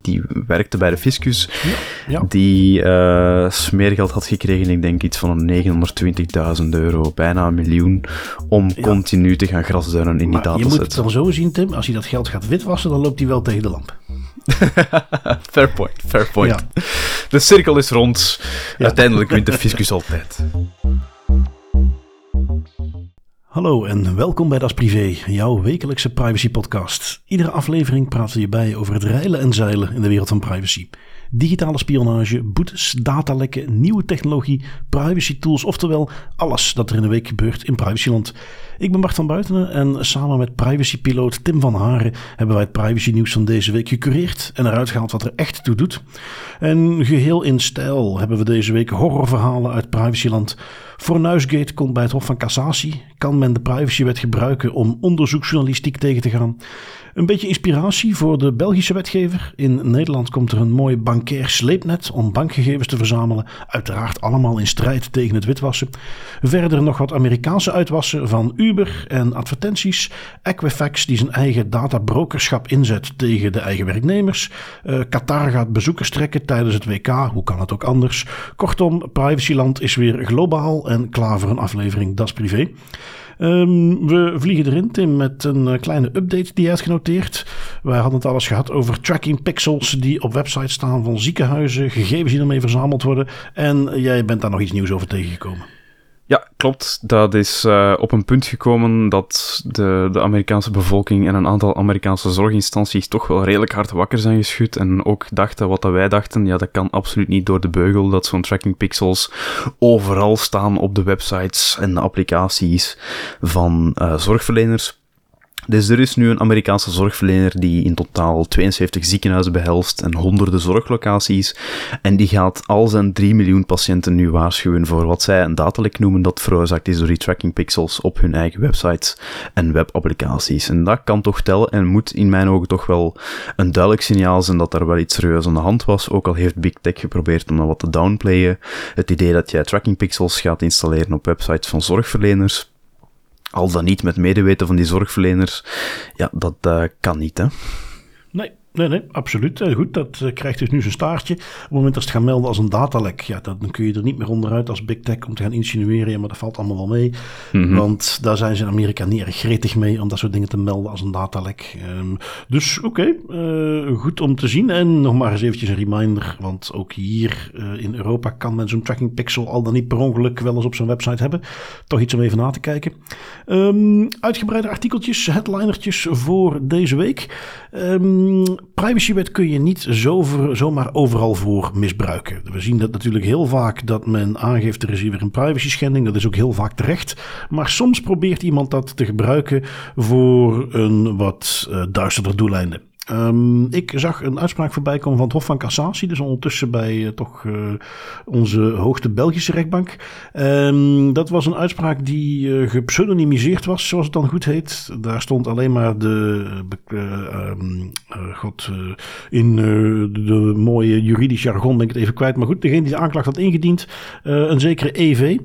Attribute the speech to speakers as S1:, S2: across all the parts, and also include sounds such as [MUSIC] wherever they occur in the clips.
S1: Die werkte bij de fiscus.
S2: Ja, ja.
S1: Die eh, smeergeld had gekregen, ik denk iets van 920.000 euro, bijna een miljoen, om continu te gaan grasduinen in
S2: Maar
S1: die
S2: je moet het
S1: dataset.
S2: dan zo zien, Tim. Als hij dat geld gaat witwassen, dan loopt hij wel tegen de lamp. [LAUGHS]
S1: fair point, fair point. De cirkel is rond. Uiteindelijk wint de fiscus altijd.
S2: Hallo en welkom bij Das Privé, jouw wekelijkse privacy podcast. Iedere aflevering praten we je bij over het reilen en zeilen in de wereld van privacy. Digitale spionage, boetes, datalekken, nieuwe technologie, privacy tools, oftewel alles dat er in de week gebeurt in privacyland. Ik ben Bart van Buitenen en samen met privacypiloot Tim van Haren hebben wij het privacy nieuws van deze week gecureerd en eruit gehaald wat er echt toe doet. En geheel in stijl hebben we deze week horrorverhalen uit privacyland. Fornuisgate komt bij het Hof van Cassatie. Kan men de privacywet gebruiken om onderzoeksjournalistiek tegen te gaan? Een beetje inspiratie voor de Belgische wetgever. In Nederland komt er een mooi bankair sleepnet om bankgegevens te verzamelen. Uiteraard allemaal in strijd tegen het witwassen. Verder nog wat Amerikaanse uitwassen van Uber en advertenties. Equifax die zijn eigen databrokerschap inzet tegen de eigen werknemers. Eh, Qatar gaat bezoekers trekken tijdens het WK. Hoe kan het ook anders? Kortom, privacyland is weer globaal en klaar voor een aflevering Das Privé. Ehm, we vliegen erin, Tim, met een eh, kleine update die je hebt genoteerd. Wij hadden het alles gehad over tracking pixels die op websites staan van ziekenhuizen, gegevens die ermee verzameld worden. En jij bent daar nog iets nieuws over tegengekomen.
S1: Klopt. Dat is eh, op een punt gekomen dat de, de Amerikaanse bevolking en een aantal Amerikaanse zorginstanties toch wel redelijk hard wakker zijn geschud. En ook dachten wat wij dachten, ja, dat kan absoluut niet door de beugel, dat zo'n tracking pixels overal staan op de websites en applicaties van eh, zorgverleners. Dus er is nu een Amerikaanse zorgverlener die in totaal 72 ziekenhuizen behelst en honderden zorglocaties. En die gaat al zijn 3 miljoen patiënten nu waarschuwen voor wat zij een datalek noemen dat veroorzaakt is door die tracking pixels op hun eigen websites en webapplicaties. En dat kan toch tellen en moet in mijn ogen toch wel een duidelijk signaal zijn dat er wel iets serieus aan de hand was. Ook al heeft Big Tech geprobeerd om dat wat te downplayen. Het idee dat jij tracking pixels gaat installeren op websites van zorgverleners al dan niet met medeweten van die zorgverleners, ja, dat eh, kan niet, hè.
S2: Nee, nee, absoluut. Eh, Goed, dat eh, krijgt dus nu zijn staartje. Op het moment dat ze het gaan melden als een datalek, ja, dan kun je er niet meer onderuit als big tech om te gaan insinueren. Ja, maar dat valt allemaal wel mee. Want daar zijn ze in Amerika niet erg gretig mee om dat soort dingen te melden als een datalek. Ehm, dus oké, eh, goed om te zien. En nog maar eens eventjes een reminder, want ook hier in Europa kan men zo'n tracking pixel al dan niet per ongeluk wel eens op zijn website hebben. Toch iets om even na te kijken. Ehm, uitgebreide artikeltjes, headlinertjes voor deze week. Ehm, privacywet kun je niet zo zomaar overal voor misbruiken. We zien dat natuurlijk heel vaak dat men aangeeft er is hier weer een privacy schending. Dat is ook heel vaak terecht. Maar soms probeert iemand dat te gebruiken voor een wat eh, duisterder doeleinde. Ehm, ik zag een uitspraak voorbij komen van het Hof van Cassatie, dus ondertussen bij eh, toch eh, onze hoogste Belgische rechtbank. Ehm, dat was een uitspraak die eh, gepseudonymiseerd was, zoals het dan goed heet. Daar stond alleen maar de, eh, eh, ehm, eh, god, in de, de mooie juridisch jargon ben ik het even kwijt. Maar goed, degene die de aanklacht had ingediend, een zekere EV.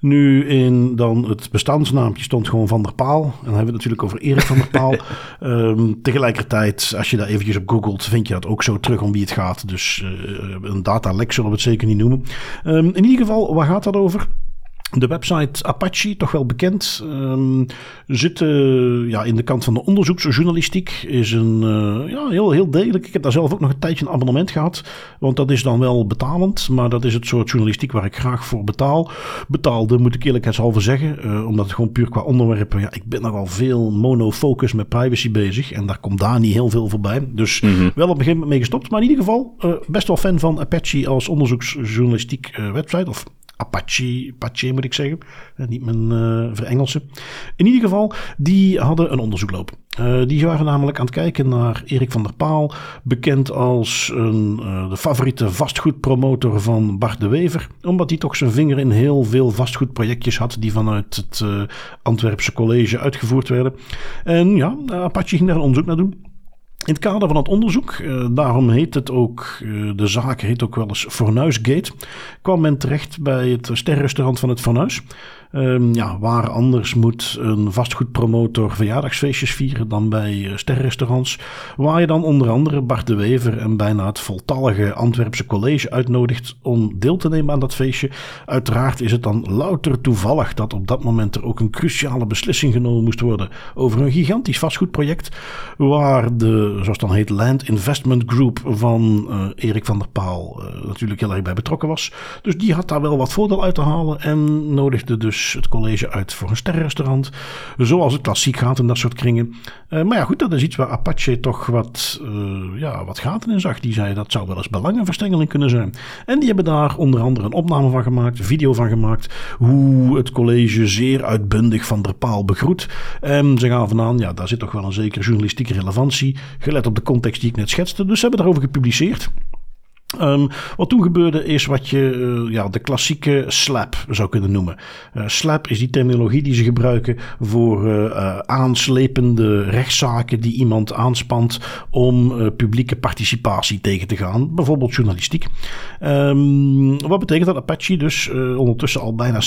S2: Nu in dan het bestaansnaampje stond gewoon Van der Paal. En dan hebben we het natuurlijk over Erik van der Paal. [LAUGHS] Ehm, tegelijkertijd, als je daar eventjes op googelt, vind je dat ook zo terug om wie het gaat. Dus eh, een datalek zullen we het zeker niet noemen. Ehm, in ieder geval, waar gaat dat over? De website Apache, toch wel bekend, ehm, zit eh, ja, in de kant van de onderzoeksjournalistiek. Is een eh, ja, heel, heel degelijk. Ik heb daar zelf ook nog een tijdje een abonnement gehad. Want dat is dan wel betalend. Maar dat is het soort journalistiek waar ik graag voor betaal. Betaalde, moet ik eerlijkheidshalve zeggen. eh, omdat het gewoon puur qua onderwerpen. Ja, ik ben nogal veel monofocus met privacy bezig. En daar komt daar niet heel veel voorbij. Dus wel op een gegeven moment mee gestopt. Maar in ieder geval best wel fan van Apache als onderzoeksjournalistiek website. Of Apache, Apache moet ik zeggen. Eh, niet mijn verengelsen. In ieder geval, die hadden een onderzoek lopen. Eh, die waren namelijk aan het kijken naar Erik van der Paal. Bekend als een, de favoriete vastgoedpromotor van Bart de Wever. Omdat hij toch zijn vinger in heel veel vastgoedprojectjes had. Die vanuit het Antwerpse college uitgevoerd werden. En ja, Apache ging daar een onderzoek naar doen. In het kader van het onderzoek, eh, daarom heet het ook, eh, de zaak heet ook wel eens Fornuisgate, kwam men terecht bij het sterrestaurant van het Fornuis. Um, ja, waar anders moet een vastgoedpromotor verjaardagsfeestjes vieren dan bij uh, sterrenrestaurants. Waar je dan onder andere Bart de Wever en bijna het voltallige Antwerpse college uitnodigt om deel te nemen aan dat feestje. Uiteraard is het dan louter toevallig dat op dat moment er ook een cruciale beslissing genomen moest worden over een gigantisch vastgoedproject. Waar de, zoals dan heet, Land Investment Group van uh, Erik van der Paal uh, natuurlijk heel erg bij betrokken was. Dus die had daar wel wat voordeel uit te halen en nodigde dus het college uit voor een sterrenrestaurant. Zoals het klassiek gaat in dat soort kringen. Uh, maar ja, goed, dat is iets waar Apache toch wat, ja, wat gaten in zag. Die zei dat zou wel eens belangenverstengeling kunnen zijn. En die hebben daar onder andere een opname van gemaakt, een video van gemaakt. Hoe het college zeer uitbundig van der Paal begroet. En ze gaven aan, ja, daar zit toch wel een zekere journalistieke relevantie. Gelet op de context die ik net schetste. Dus ze hebben daarover gepubliceerd. Um, wat toen gebeurde is wat je uh, ja, de klassieke slap zou kunnen noemen. Uh, slap is die terminologie die ze gebruiken voor uh, aanslepende rechtszaken die iemand aanspant om publieke participatie tegen te gaan. Bijvoorbeeld journalistiek. Um, wat betekent dat Apache dus ondertussen al bijna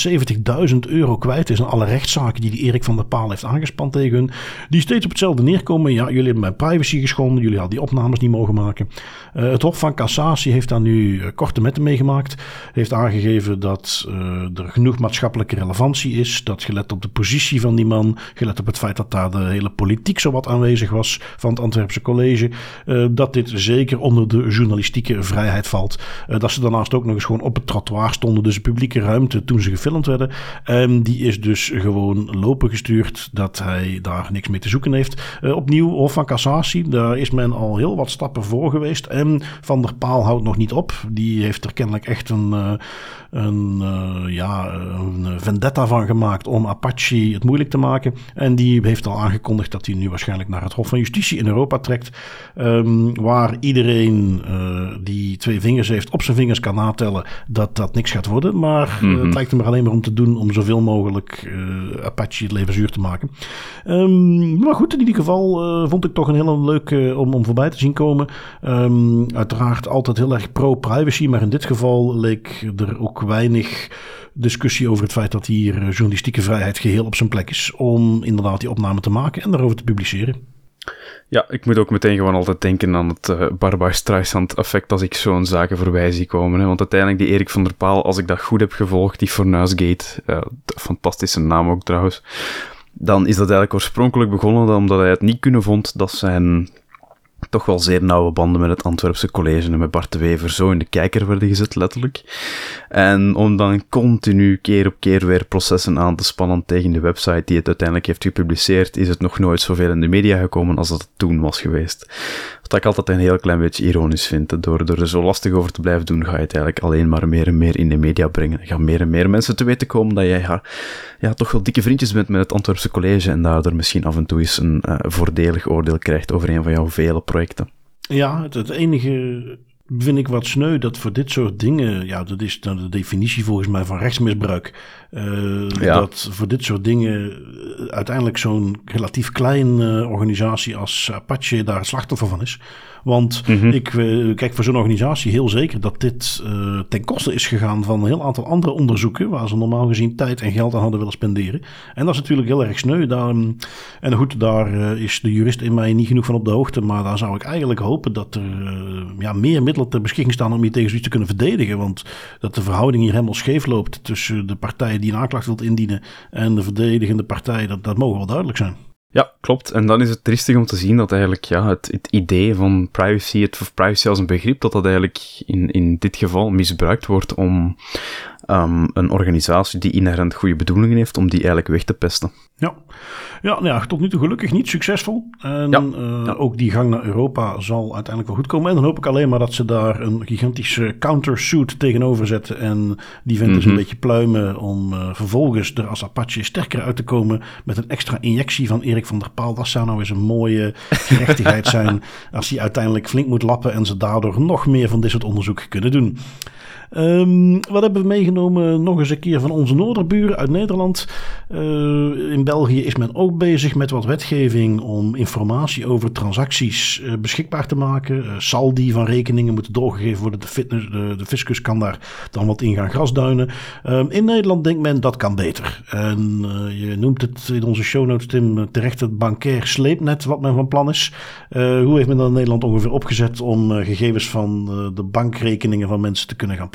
S2: 70.000 euro kwijt is aan alle rechtszaken die, die Erik van der Paal heeft aangespant tegen hun. Die steeds op hetzelfde neerkomen. Ja, jullie hebben mijn privacy geschonden. Jullie hadden die opnames niet mogen maken. het Hof van Cassatie heeft daar nu eh, korte metten meegemaakt. Heeft aangegeven dat uh, er genoeg maatschappelijke relevantie is. Dat gelet op de positie van die man, gelet op het feit dat daar de hele politiek zo wat aanwezig was van het Antwerpse college. Uh, dat dit zeker onder de journalistieke vrijheid valt. Dat ze daarnaast ook nog eens gewoon op het trottoir stonden. Dus publieke ruimte toen ze gefilmd werden. Um, die is dus gewoon lopen gestuurd. Dat hij daar niks mee te zoeken heeft. opnieuw, Hof van Cassatie. Daar is men al heel wat stappen voor geweest. En Van der Paal houdt nog niet op. Die heeft er kennelijk echt een, uh, een, uh, ja, een vendetta van gemaakt om Apache het moeilijk te maken. En die heeft al aangekondigd dat hij nu waarschijnlijk naar het Hof van Justitie in Europa trekt. Um, waar iedereen uh, die twee vingers heeft op zijn vingers kan natellen dat dat niks gaat worden. Maar mm -hmm. het lijkt hem er alleen maar om te doen om zoveel mogelijk Apache het leven zuur te maken. Um, maar goed, in ieder geval vond ik toch een hele leuke om, om voorbij te zien komen. Um, uiteraard altijd heel pro-privacy, maar in dit geval leek er ook weinig discussie over het feit dat hier journalistieke vrijheid geheel op zijn plek is om inderdaad die opname te maken en daarover te publiceren.
S1: Ja, ik moet ook meteen gewoon altijd denken aan het uh, Barbara Streisand effect als ik zo'n zaken voorbij zie komen. Hè. Want uiteindelijk die Erik van der Paal, als ik dat goed heb gevolgd, die Fornuisgate, uh, fantastische naam ook trouwens, dan is dat eigenlijk oorspronkelijk begonnen omdat hij het niet kunnen vond dat zijn toch wel zeer nauwe banden met het Antwerpse college en met Bart de Wever zo in de kijker werden gezet, letterlijk. En om dan continu keer op keer weer processen aan te spannen tegen de website die het uiteindelijk heeft gepubliceerd, is het nog nooit zoveel in de media gekomen als dat het toen was geweest. Wat ik altijd een heel klein beetje ironisch vind. Door, door er zo lastig over te blijven doen, ga je het eigenlijk alleen maar meer en meer in de media brengen. Gaat meer en meer mensen te weten komen dat jij ja, ja, toch wel dikke vriendjes bent met het Antwerpse college en daardoor misschien af en toe eens een uh, voordelig oordeel krijgt over een van jouw vele projecten.
S2: Ja, het, het enige vind ik wat sneu dat voor dit soort dingen, ja, dat is dan de definitie volgens mij van rechtsmisbruik. Uh, ja. Dat voor dit soort dingen uiteindelijk zo'n relatief kleine organisatie als Apache daar het slachtoffer van is. Want mm -hmm. ik uh, kijk voor zo'n organisatie heel zeker dat dit uh, ten koste is gegaan van een heel aantal andere onderzoeken. Waar ze normaal gezien tijd en geld aan hadden willen spenderen. En dat is natuurlijk heel erg sneu. Daar, en goed, daar uh, is de jurist in mij niet genoeg van op de hoogte. Maar daar zou ik eigenlijk hopen dat er ja, meer middelen ter beschikking staan om je tegen zoiets te kunnen verdedigen. Want dat de verhouding hier helemaal scheef loopt tussen de partij die een aanklacht wilt indienen en de verdedigende partij, dat, dat mogen wel duidelijk zijn.
S1: Klopt. En dan is het triestig om te zien dat eigenlijk ja, het, het idee van privacy, het privacy als een begrip, dat dat eigenlijk in, in dit geval misbruikt wordt om um, een organisatie die inherent goede bedoelingen heeft, om die eigenlijk weg te pesten.
S2: Ja, ja, nou ja tot nu toe gelukkig niet succesvol. En ja. Uh, ja. ook die gang naar Europa zal uiteindelijk wel goed komen. En dan hoop ik alleen maar dat ze daar een gigantische countersuit tegenover zetten. En die vent mm -hmm. een beetje pluimen om uh, vervolgens er als Apache sterker uit te komen met een extra injectie van Erik van der Paal. Dat zou nou eens een mooie [LAUGHS] gerechtigheid zijn als hij uiteindelijk flink moet lappen en ze daardoor nog meer van dit soort onderzoek kunnen doen. Um, wat hebben we overgenomen nog eens een keer van onze noorderburen uit Nederland. in België is men ook bezig met wat wetgeving om informatie over transacties beschikbaar te maken. saldi van rekeningen moeten doorgegeven worden. De, de, de fiscus kan daar dan wat in gaan grasduinen. Ehm, in Nederland denkt men dat kan beter. En je noemt het in onze show notes, Tim, terecht het bankair sleepnet wat men van plan is. hoe heeft men dat in Nederland ongeveer opgezet om gegevens van de bankrekeningen van mensen te kunnen gaan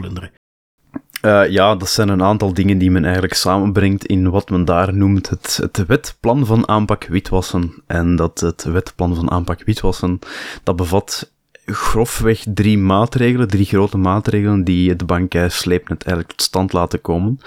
S1: Uh, ja, dat zijn een aantal dingen die men eigenlijk samenbrengt in wat men daar noemt het, het wetplan van aanpak witwassen. En dat het wetplan van aanpak witwassen, dat bevat grofweg drie maatregelen, drie grote maatregelen die het bankhuis sleepnet eigenlijk tot stand laten komen.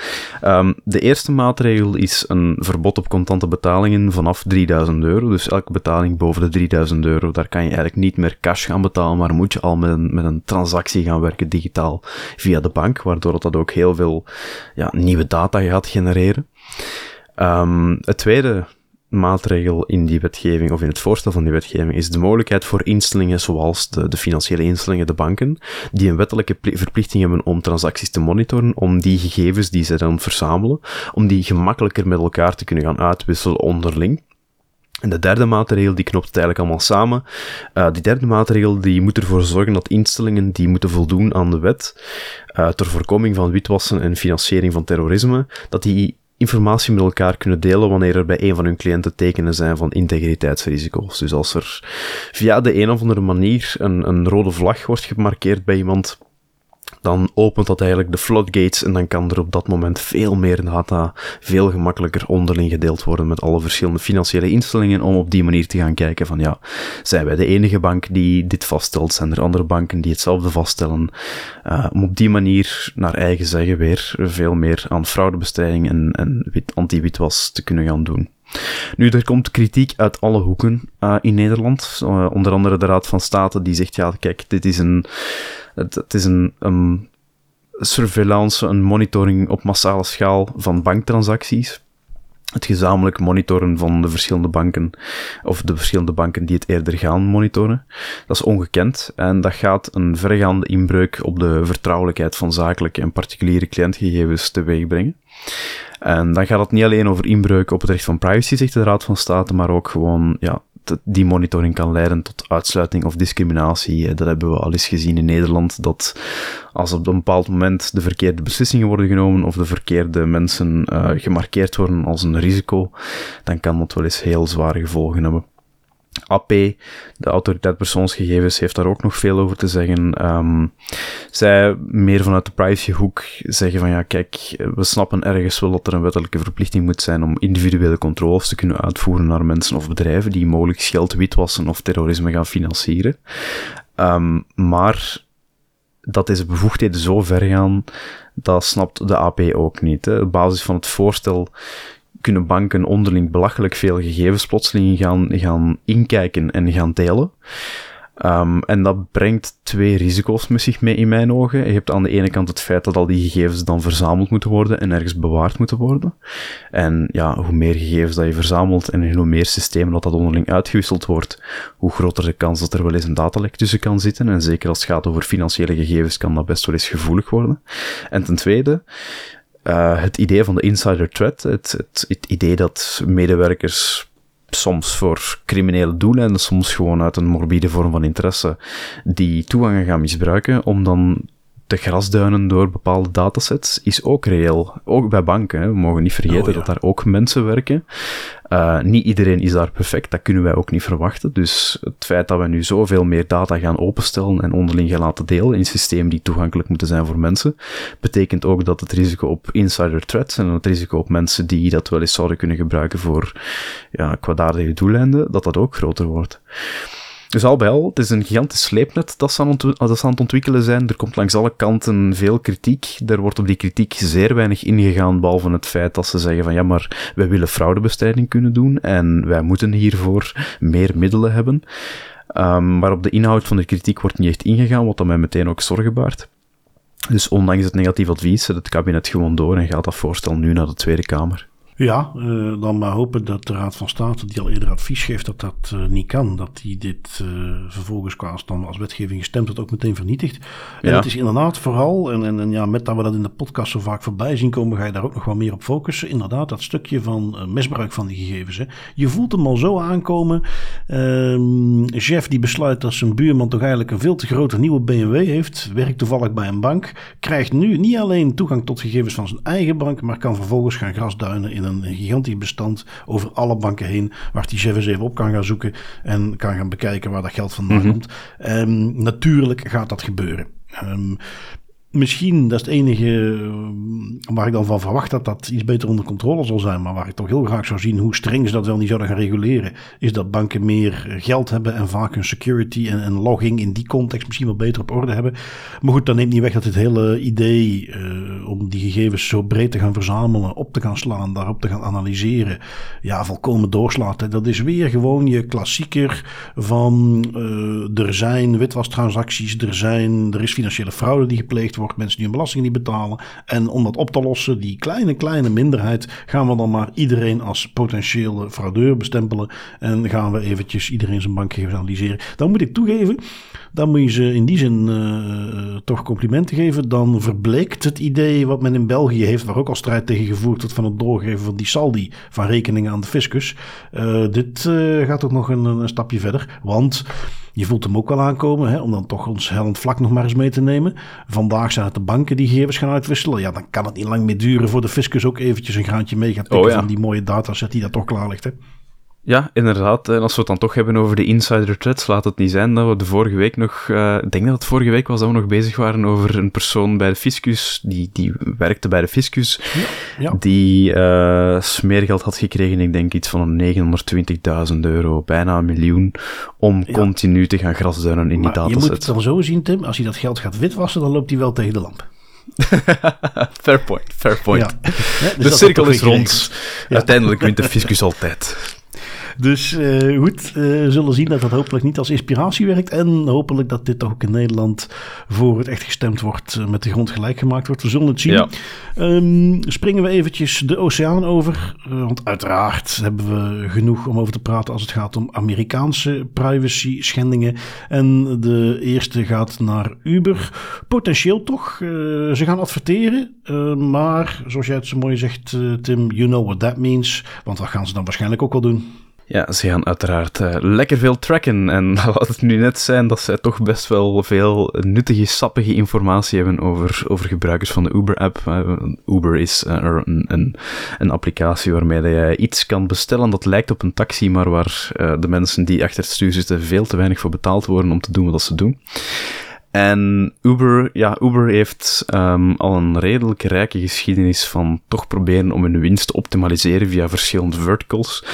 S1: Um, de eerste maatregel is een verbod op contante betalingen vanaf 3000 euro. Dus elke betaling boven de 3000 euro, daar kan je eigenlijk niet meer cash gaan betalen, maar moet je al met een, met een transactie gaan werken digitaal via de bank, waardoor dat ook heel veel ja, nieuwe data gaat genereren. Um, het tweede maatregel in die wetgeving, of in het voorstel van die wetgeving, is de mogelijkheid voor instellingen zoals de, financiële instellingen, de banken, die een wettelijke verplichting hebben om transacties te monitoren, om die gegevens die ze dan verzamelen, om die gemakkelijker met elkaar te kunnen gaan uitwisselen onderling. En de derde maatregel, die knopt het eigenlijk allemaal samen. Uh, die derde maatregel, die moet ervoor zorgen dat instellingen die moeten voldoen aan de wet, uh, ter voorkoming van witwassen en financiering van terrorisme, dat die informatie met elkaar kunnen delen wanneer er bij een van hun cliënten tekenen zijn van integriteitsrisico's. Dus als er via de een of andere manier een, een rode vlag wordt gemarkeerd bij iemand, dan opent dat eigenlijk de floodgates en dan kan er op dat moment veel meer data veel gemakkelijker onderling gedeeld worden met alle verschillende financiële instellingen om op die manier te gaan kijken van ja, zijn wij de enige bank die dit vaststelt? Zijn er andere banken die hetzelfde vaststellen? Uh, om op die manier naar eigen zeggen weer veel meer aan fraudebestrijding en, en anti-witwas te kunnen gaan doen. Nu, er komt kritiek uit alle hoeken uh, in Nederland. Uh, onder andere de Raad van State die zegt, ja, kijk, dit is een het, het is een, een surveillance, een monitoring op massale schaal van banktransacties. Het gezamenlijk monitoren van de verschillende banken, of de verschillende banken die het eerder gaan monitoren. Dat is ongekend en dat gaat een verregaande inbreuk op de vertrouwelijkheid van zakelijke en particuliere cliëntgegevens teweeg brengen. En dan gaat het niet alleen over inbreuk op het recht van privacy, zegt de Raad van State, maar ook gewoon ja, die monitoring kan leiden tot uitsluiting of discriminatie. Eh, dat hebben we al eens gezien in Nederland, dat als op een bepaald moment de verkeerde beslissingen worden genomen of de verkeerde mensen uh, gemarkeerd worden als een risico, dan kan dat wel eens heel zware gevolgen hebben. AP, de autoriteit persoonsgegevens, heeft daar ook nog veel over te zeggen. Um, zij, meer vanuit de privacyhoek, zeggen van ja, kijk, we snappen ergens wel dat er een wettelijke verplichting moet zijn om individuele controles te kunnen uitvoeren naar mensen of bedrijven die mogelijk geld witwassen of terrorisme gaan financieren. Um, maar dat deze bevoegdheden zo ver gaan, dat snapt de AP ook niet. Hè. Op basis van het voorstel kunnen banken onderling belachelijk veel gegevens plotseling gaan, gaan inkijken en gaan delen. Um, en dat brengt twee risico's met zich mee in mijn ogen. Je hebt aan de ene kant het feit dat al die gegevens dan verzameld moeten worden en ergens bewaard moeten worden. En ja, hoe meer gegevens dat je verzamelt en hoe meer systemen dat dat onderling uitgewisseld wordt, hoe groter de kans dat er wel eens een datalek tussen kan zitten. En zeker als het gaat over financiële gegevens kan dat best wel eens gevoelig worden. En ten tweede, uh, het idee van de insider threat, het, het, het idee dat medewerkers soms voor criminele doelen en soms gewoon uit een morbide vorm van interesse die toegangen gaan misbruiken om dan te grasduinen door bepaalde datasets is ook reëel. Ook bij banken. Hè. We mogen niet vergeten oh, dat daar ook mensen werken. Uh, niet iedereen is daar perfect, dat kunnen wij ook niet verwachten. Dus het feit dat we nu zoveel meer data gaan openstellen en onderling gaan laten delen in systemen die toegankelijk moeten zijn voor mensen, betekent ook dat het risico op insider threats en het risico op mensen die dat wel eens zouden kunnen gebruiken voor ja, kwaadaardige doeleinden, dat dat ook groter wordt. Dus al bij al, het is een gigantisch sleepnet dat ze, aan dat aan het ontwikkelen zijn. Er komt langs alle kanten veel kritiek. Er wordt op die kritiek zeer weinig ingegaan, behalve het feit dat ze zeggen van ja, maar wij willen fraudebestrijding kunnen doen en wij moeten hiervoor meer middelen hebben. Um, maar op de inhoud van de kritiek wordt niet echt ingegaan, wat dan mij meteen ook zorgen baart. Dus ondanks het negatief advies zet het kabinet gewoon door en gaat dat voorstel nu naar de Tweede Kamer.
S2: Ja, uh, dan maar hopen dat de Raad van State, die al eerder advies geeft dat dat uh, niet kan, dat die dit uh, vervolgens qua dan als wetgeving gestemd wordt ook meteen vernietigt. En ja. het is inderdaad vooral, en, en, en, ja, met dat we dat in de podcast zo vaak voorbij zien komen, ga je daar ook nog wel meer op focussen. Inderdaad, dat stukje van misbruik van die gegevens. Hè. Je voelt hem al zo aankomen. Ehm, chef die besluit dat zijn buurman toch eigenlijk een veel te grote nieuwe BMW heeft, werkt toevallig bij een bank, krijgt nu niet alleen toegang tot gegevens van zijn eigen bank, maar kan vervolgens gaan grasduinen in een een gigantisch bestand over alle banken heen, waar die chef eens even op kan gaan zoeken en kan gaan bekijken waar dat geld vandaan mhm. komt. Um, natuurlijk gaat dat gebeuren. Um, Misschien, dat is het enige eh, waar ik dan van verwacht dat dat iets beter onder controle zal zijn. Maar waar ik toch heel graag zou zien hoe streng ze dat wel niet zouden gaan reguleren. Is dat banken meer geld hebben en vaak hun security en, logging in die context misschien wel beter op orde hebben. Maar goed, dan neemt niet weg dat het hele idee uh, om die gegevens zo breed te gaan verzamelen, op te gaan slaan, daarop te gaan analyseren. Ja, volkomen doorslaat. Dat is weer gewoon je klassieker van uh, er zijn witwastransacties, er, zijn, er is financiële fraude die gepleegd wordt wordt, mensen die hun belasting niet betalen. En om dat op te lossen, die kleine, kleine minderheid, gaan we dan maar iedereen als potentiële fraudeur bestempelen. En gaan we eventjes iedereen zijn bankgegevens analyseren. Dan moet ik toegeven, dan moet je ze in die zin uh, toch complimenten geven. Dan verbleekt het idee wat men in België heeft, waar ook al strijd tegen gevoerd wordt van het doorgeven van die saldi van rekeningen aan de fiscus. Uh, dit uh, gaat ook nog een, een stapje verder. Want je voelt hem ook wel aankomen, hè, om dan toch ons hellend vlak nog maar eens mee te nemen. Vandaag zijn het de banken die gegevens gaan uitwisselen. Ja, dan kan het niet lang meer duren voor de fiscus ook eventjes een graantje mee gaat pikken oh, van die mooie dataset die daar toch klaar ligt. Hè.
S1: Ja, inderdaad. En als we het dan toch hebben over de insider threats, laat het niet zijn dat we de vorige week nog, uh, ik denk dat het vorige week was dat we nog bezig waren over een persoon bij de fiscus, die, die werkte bij de fiscus, ja, ja. die uh, smeergeld had gekregen, ik denk iets van 920.000 euro, bijna een miljoen, om continu te gaan grasduinen in die dataset.
S2: je moet het dan zo zien, Tim, als hij dat geld gaat witwassen, dan loopt hij wel tegen de lamp. [LAUGHS]
S1: fair point, fair point. Dus de cirkel is rond. Uiteindelijk wint de fiscus altijd.
S2: Dus uh, goed, uh, zullen zien dat dat hopelijk niet als inspiratie werkt. En hopelijk dat dit ook in Nederland voor het echt gestemd wordt, uh, met de grond gelijk gemaakt wordt. We zullen het zien. Ja. Um, springen we eventjes de oceaan over. want uiteraard hebben we genoeg om over te praten als het gaat om Amerikaanse privacy schendingen. En de eerste gaat naar Uber. Potentieel toch. ze gaan adverteren. maar zoals jij het zo mooi zegt, Tim, you know what that means. Want dat gaan ze dan waarschijnlijk ook wel doen.
S1: Ja, ze gaan uiteraard uh, lekker veel tracken. En [LAUGHS] laat het nu net zijn dat zij toch best wel veel nuttige, sappige informatie hebben over, over gebruikers van de Uber-app. Uh, Uber is uh, een, een, een, applicatie waarmee je iets kan bestellen dat lijkt op een taxi, maar waar de mensen die achter het stuur zitten veel te weinig voor betaald worden om te doen wat ze doen. En Uber, ja, Uber heeft um, al een redelijk rijke geschiedenis van toch proberen om hun winst te optimaliseren via verschillende verticals.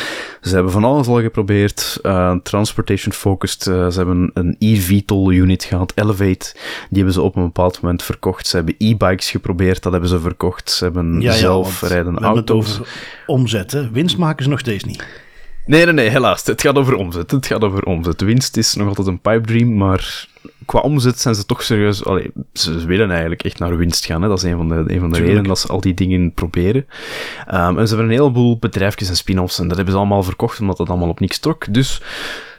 S1: Ze hebben van alles al geprobeerd. Uh, transportation focused. Uh, ze hebben een e-VTOL unit gehad, Elevate. Die hebben ze op een bepaald moment verkocht. Ze hebben e-bikes geprobeerd, dat hebben ze verkocht. Ze hebben ja, zelfrijdende ja, auto's.
S2: omzetten. Winst maken ze nog steeds niet.
S1: Nee, nee, nee, helaas. Het gaat over omzet. Het gaat over omzet. Winst is nog altijd een pipe dream, maar qua omzet zijn ze toch serieus... Allee, ze willen eigenlijk echt naar winst gaan. Hè. Dat is een van de, een van de redenen dat ze al die dingen proberen. Um, en ze hebben een heleboel bedrijfjes en spin-offs en dat hebben ze allemaal verkocht, omdat dat allemaal op niks trok. Dus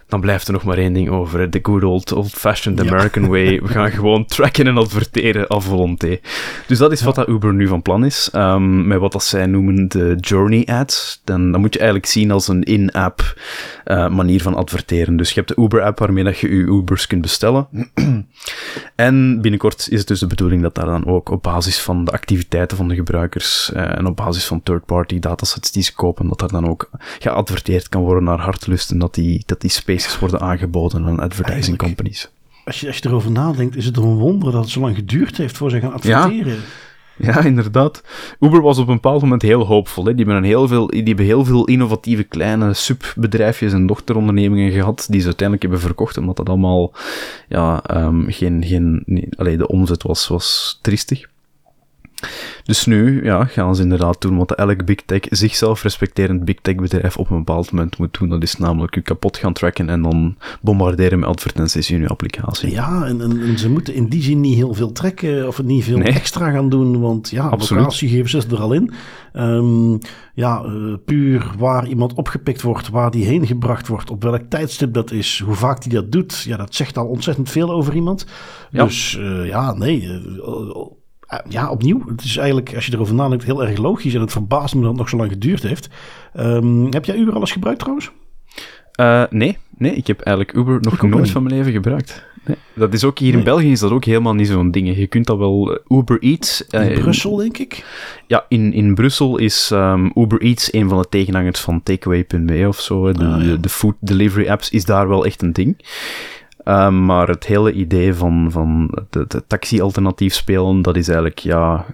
S1: dan blijft er nog maar één ding over. De good old, old-fashioned American way. [LAUGHS] We gaan gewoon tracken en adverteren à volonté. Dus dat is wat dat Uber nu van plan is. Um, met wat dat zij noemen de journey ads. Dan, dan moet je eigenlijk zien als een in-app uh, manier van adverteren. Dus je hebt de Uber-app waarmee dat je je Ubers kunt bestellen. [CLEARS THROAT] en binnenkort is het dus de bedoeling dat daar dan ook op basis van de activiteiten van de gebruikers uh, en op basis van third-party datasets die ze kopen, dat er dan ook geadverteerd kan worden naar hartelust en dat die, dat die space worden aangeboden aan advertising companies.
S2: Als je, als je erover nadenkt, is het een wonder dat het zo lang geduurd heeft voor ze gaan adverteren.
S1: Ja. Ja, inderdaad. Uber was op een bepaald moment heel hoopvol. Hè. Die, hebben heel veel, die hebben heel veel innovatieve kleine subbedrijfjes en dochterondernemingen gehad, die ze uiteindelijk hebben verkocht, omdat dat allemaal ja, um, geen, geen, nee, allee, de omzet was, was triestig. Dus nu ja, gaan ze inderdaad doen wat elk big tech, zichzelf respecterend big tech bedrijf op een bepaald moment moet doen. Dat is namelijk je kapot gaan tracken en dan bombarderen met advertenties in je applicatie.
S2: Ja, en, en, ze moeten in die zin niet heel veel trekken of niet veel extra gaan doen, want ja, locatiegegevens is er al in. Um, ja, uh, puur waar iemand opgepikt wordt, waar die heen gebracht wordt, op welk tijdstip dat is, hoe vaak die dat doet, ja, dat zegt al ontzettend veel over iemand. Ja. Dus uh, ja, nee, uh, eh, ja, opnieuw. Het is eigenlijk, als je erover nadenkt, heel erg logisch. En het verbaast me dat het nog zo lang geduurd heeft. Um, heb jij Uber al eens gebruikt trouwens?
S1: Uh, nee, nee, ik heb eigenlijk Uber nog nooit van mijn leven gebruikt. Nee. Dat is ook hier in België is dat ook helemaal niet zo'n ding. Je kunt dat wel eh, Uber Eats.
S2: In Brussel, denk ik.
S1: Ja, in, in Brussel is um, Uber Eats een van de tegenhangers van Takeaway.be of zo. De, ah, de, de food delivery apps is daar wel echt een ding. Um, maar het hele idee van, van het, taxi-alternatief spelen, dat is eigenlijk, ja,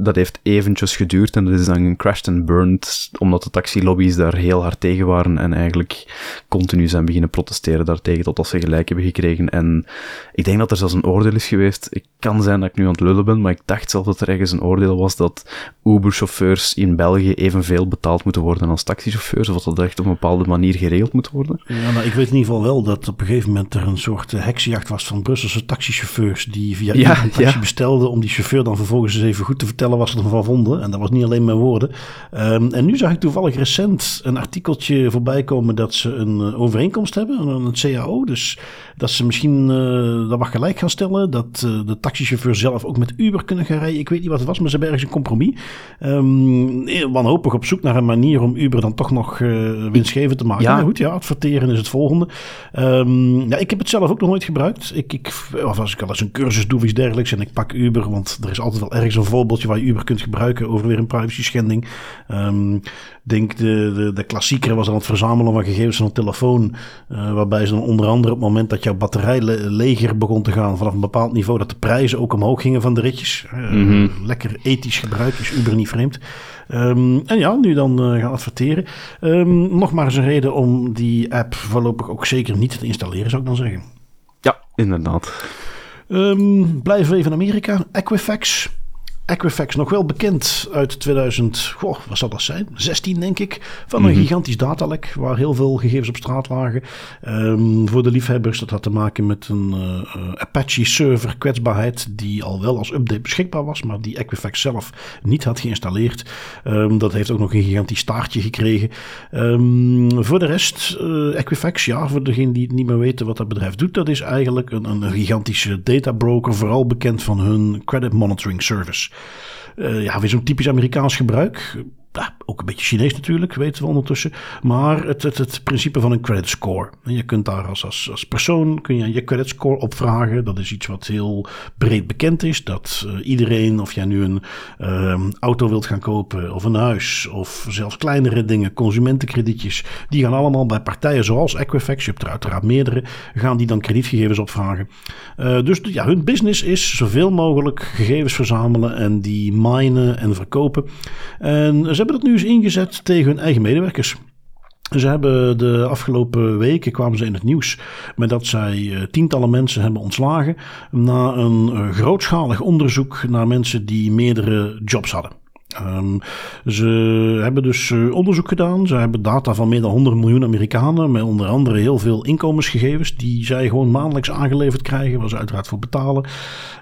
S1: dat heeft eventjes geduurd en dat is dan crashed and burned, omdat de taxilobby's daar heel hard tegen waren en eigenlijk continu zijn beginnen protesteren daartegen totdat ze gelijk hebben gekregen. En ik denk dat er zelfs een oordeel is geweest. Ik kan zijn dat ik nu aan het lullen ben, maar ik dacht zelf dat er ergens een oordeel was dat Uber-chauffeurs in België evenveel betaald moeten worden als taxichauffeurs, of dat dat echt op een bepaalde manier geregeld moet worden.
S2: Ja, nou, ik weet in ieder geval wel dat op een gegeven moment er een soort heksenjacht was van Brusselse taxichauffeurs die via ja, een taxi bestelden om die chauffeur dan vervolgens eens even goed te vertellen was wat ze ervan vonden. En dat was niet alleen mijn woorden. Um, en nu zag ik toevallig recent een artikeltje voorbij komen dat ze een uh, overeenkomst hebben, een, een, CAO. Dus dat ze misschien uh, dat wat gelijk gaan stellen. Dat uh, de taxichauffeur zelf ook met Uber kunnen gaan rijden. Ik weet niet wat het was, maar ze hebben ergens een compromis. Um, wanhopig op zoek naar een manier om Uber dan toch nog winstgevend te maken. Ja. goed, ja, adverteren is het volgende. Um, ja, ik heb het zelf ook nog nooit gebruikt. Ik, ik, of als ik al eens een cursus doe of iets dergelijks en ik pak Uber, want er is altijd wel ergens een voorbeeldje waar je Uber kunt gebruiken over weer een privacy schending. Um, denk de, de, de klassieker was aan het verzamelen van gegevens van een telefoon. Uh, waarbij ze dan onder andere op het moment dat jouw batterij leger begon te gaan vanaf een bepaald niveau, dat de prijzen ook omhoog gingen van de ritjes. Uh, mm -hmm. Lekker ethisch gebruik is Uber niet vreemd. Um, en ja, nu dan uh, gaan adverteren. Um, nog maar eens een reden om die app voorlopig ook zeker niet te installeren, zou ik dan zeggen.
S1: Ja, inderdaad.
S2: Um, blijven we even in Amerika. Equifax. Equifax nog wel bekend uit 2000, goh, wat zal dat zijn? 16 denk ik. Van een mhm. gigantisch datalek waar heel veel gegevens op straat lagen. Um, voor de liefhebbers, dat had te maken met een uh, Apache server kwetsbaarheid die al wel als update beschikbaar was, maar die Equifax zelf niet had geïnstalleerd. Um, dat heeft ook nog een gigantisch staartje gekregen. Um, voor de rest, uh, Equifax, ja, voor degenen die het niet meer weten wat dat bedrijf doet, dat is eigenlijk een, een gigantische databroker, vooral bekend van hun credit monitoring service. Uh, ja, weer zo'n typisch Amerikaans gebruik ook een beetje Chinees natuurlijk, weten we ondertussen. Maar het, het, het principe van een credit score. En je kunt daar als, als, als persoon kun je je credit score opvragen. Dat is iets wat heel breed bekend is. Dat uh, iedereen, of jij nu een uh, auto wilt gaan kopen of een huis of zelfs kleinere dingen, consumentenkredietjes, die gaan allemaal bij partijen zoals Equifax, je hebt er uiteraard meerdere, gaan die dan kredietgegevens opvragen. Uh, dus ja, hun business is zoveel mogelijk gegevens verzamelen en die minen en verkopen. En ze hebben dat nu eens ingezet tegen hun eigen medewerkers. Ze hebben de afgelopen weken kwamen ze in het nieuws met dat zij eh, tientallen mensen hebben ontslagen na een eh, grootschalig onderzoek naar mensen die meerdere jobs hadden. Um, ze hebben dus uh, onderzoek gedaan. Ze hebben data van meer dan 100 miljoen Amerikanen. Met onder andere heel veel inkomensgegevens. Die zij gewoon maandelijks aangeleverd krijgen. Waar ze uiteraard voor betalen.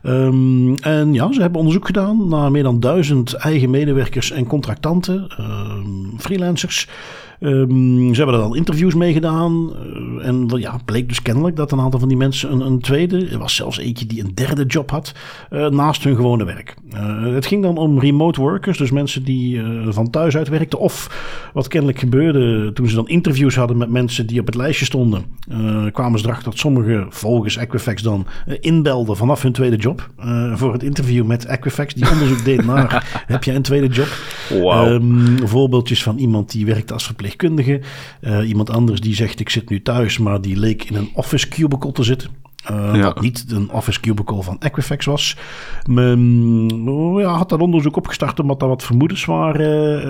S2: Um, en ja, ze hebben onderzoek gedaan naar meer dan duizend eigen medewerkers en contractanten. Um, freelancers. Um, ze hebben er dan interviews mee gedaan. Uh, en ja, bleek dus kennelijk dat een aantal van die mensen een, een tweede, er was zelfs eentje die een derde job had, uh, naast hun gewone werk. Uh, het ging dan om remote workers, dus mensen die van thuis uit werkten. Of wat kennelijk gebeurde toen ze dan interviews hadden met mensen die op het lijstje stonden, kwamen ze erachter dat sommigen volgens Equifax dan inbelden vanaf hun tweede job voor het interview met Equifax, die onderzoek deed naar [LAUGHS] heb jij een tweede job?
S1: Wow.
S2: Um, voorbeeldjes van iemand die werkte als verpleegkundige verpleegkundige. Uh, iemand anders die zegt ik zit nu thuis, maar die leek in een office cubicle te zitten. Uh, Wat niet een office cubicle van Equifax was. Men oh ja, had dat onderzoek opgestart omdat er wat vermoedens waren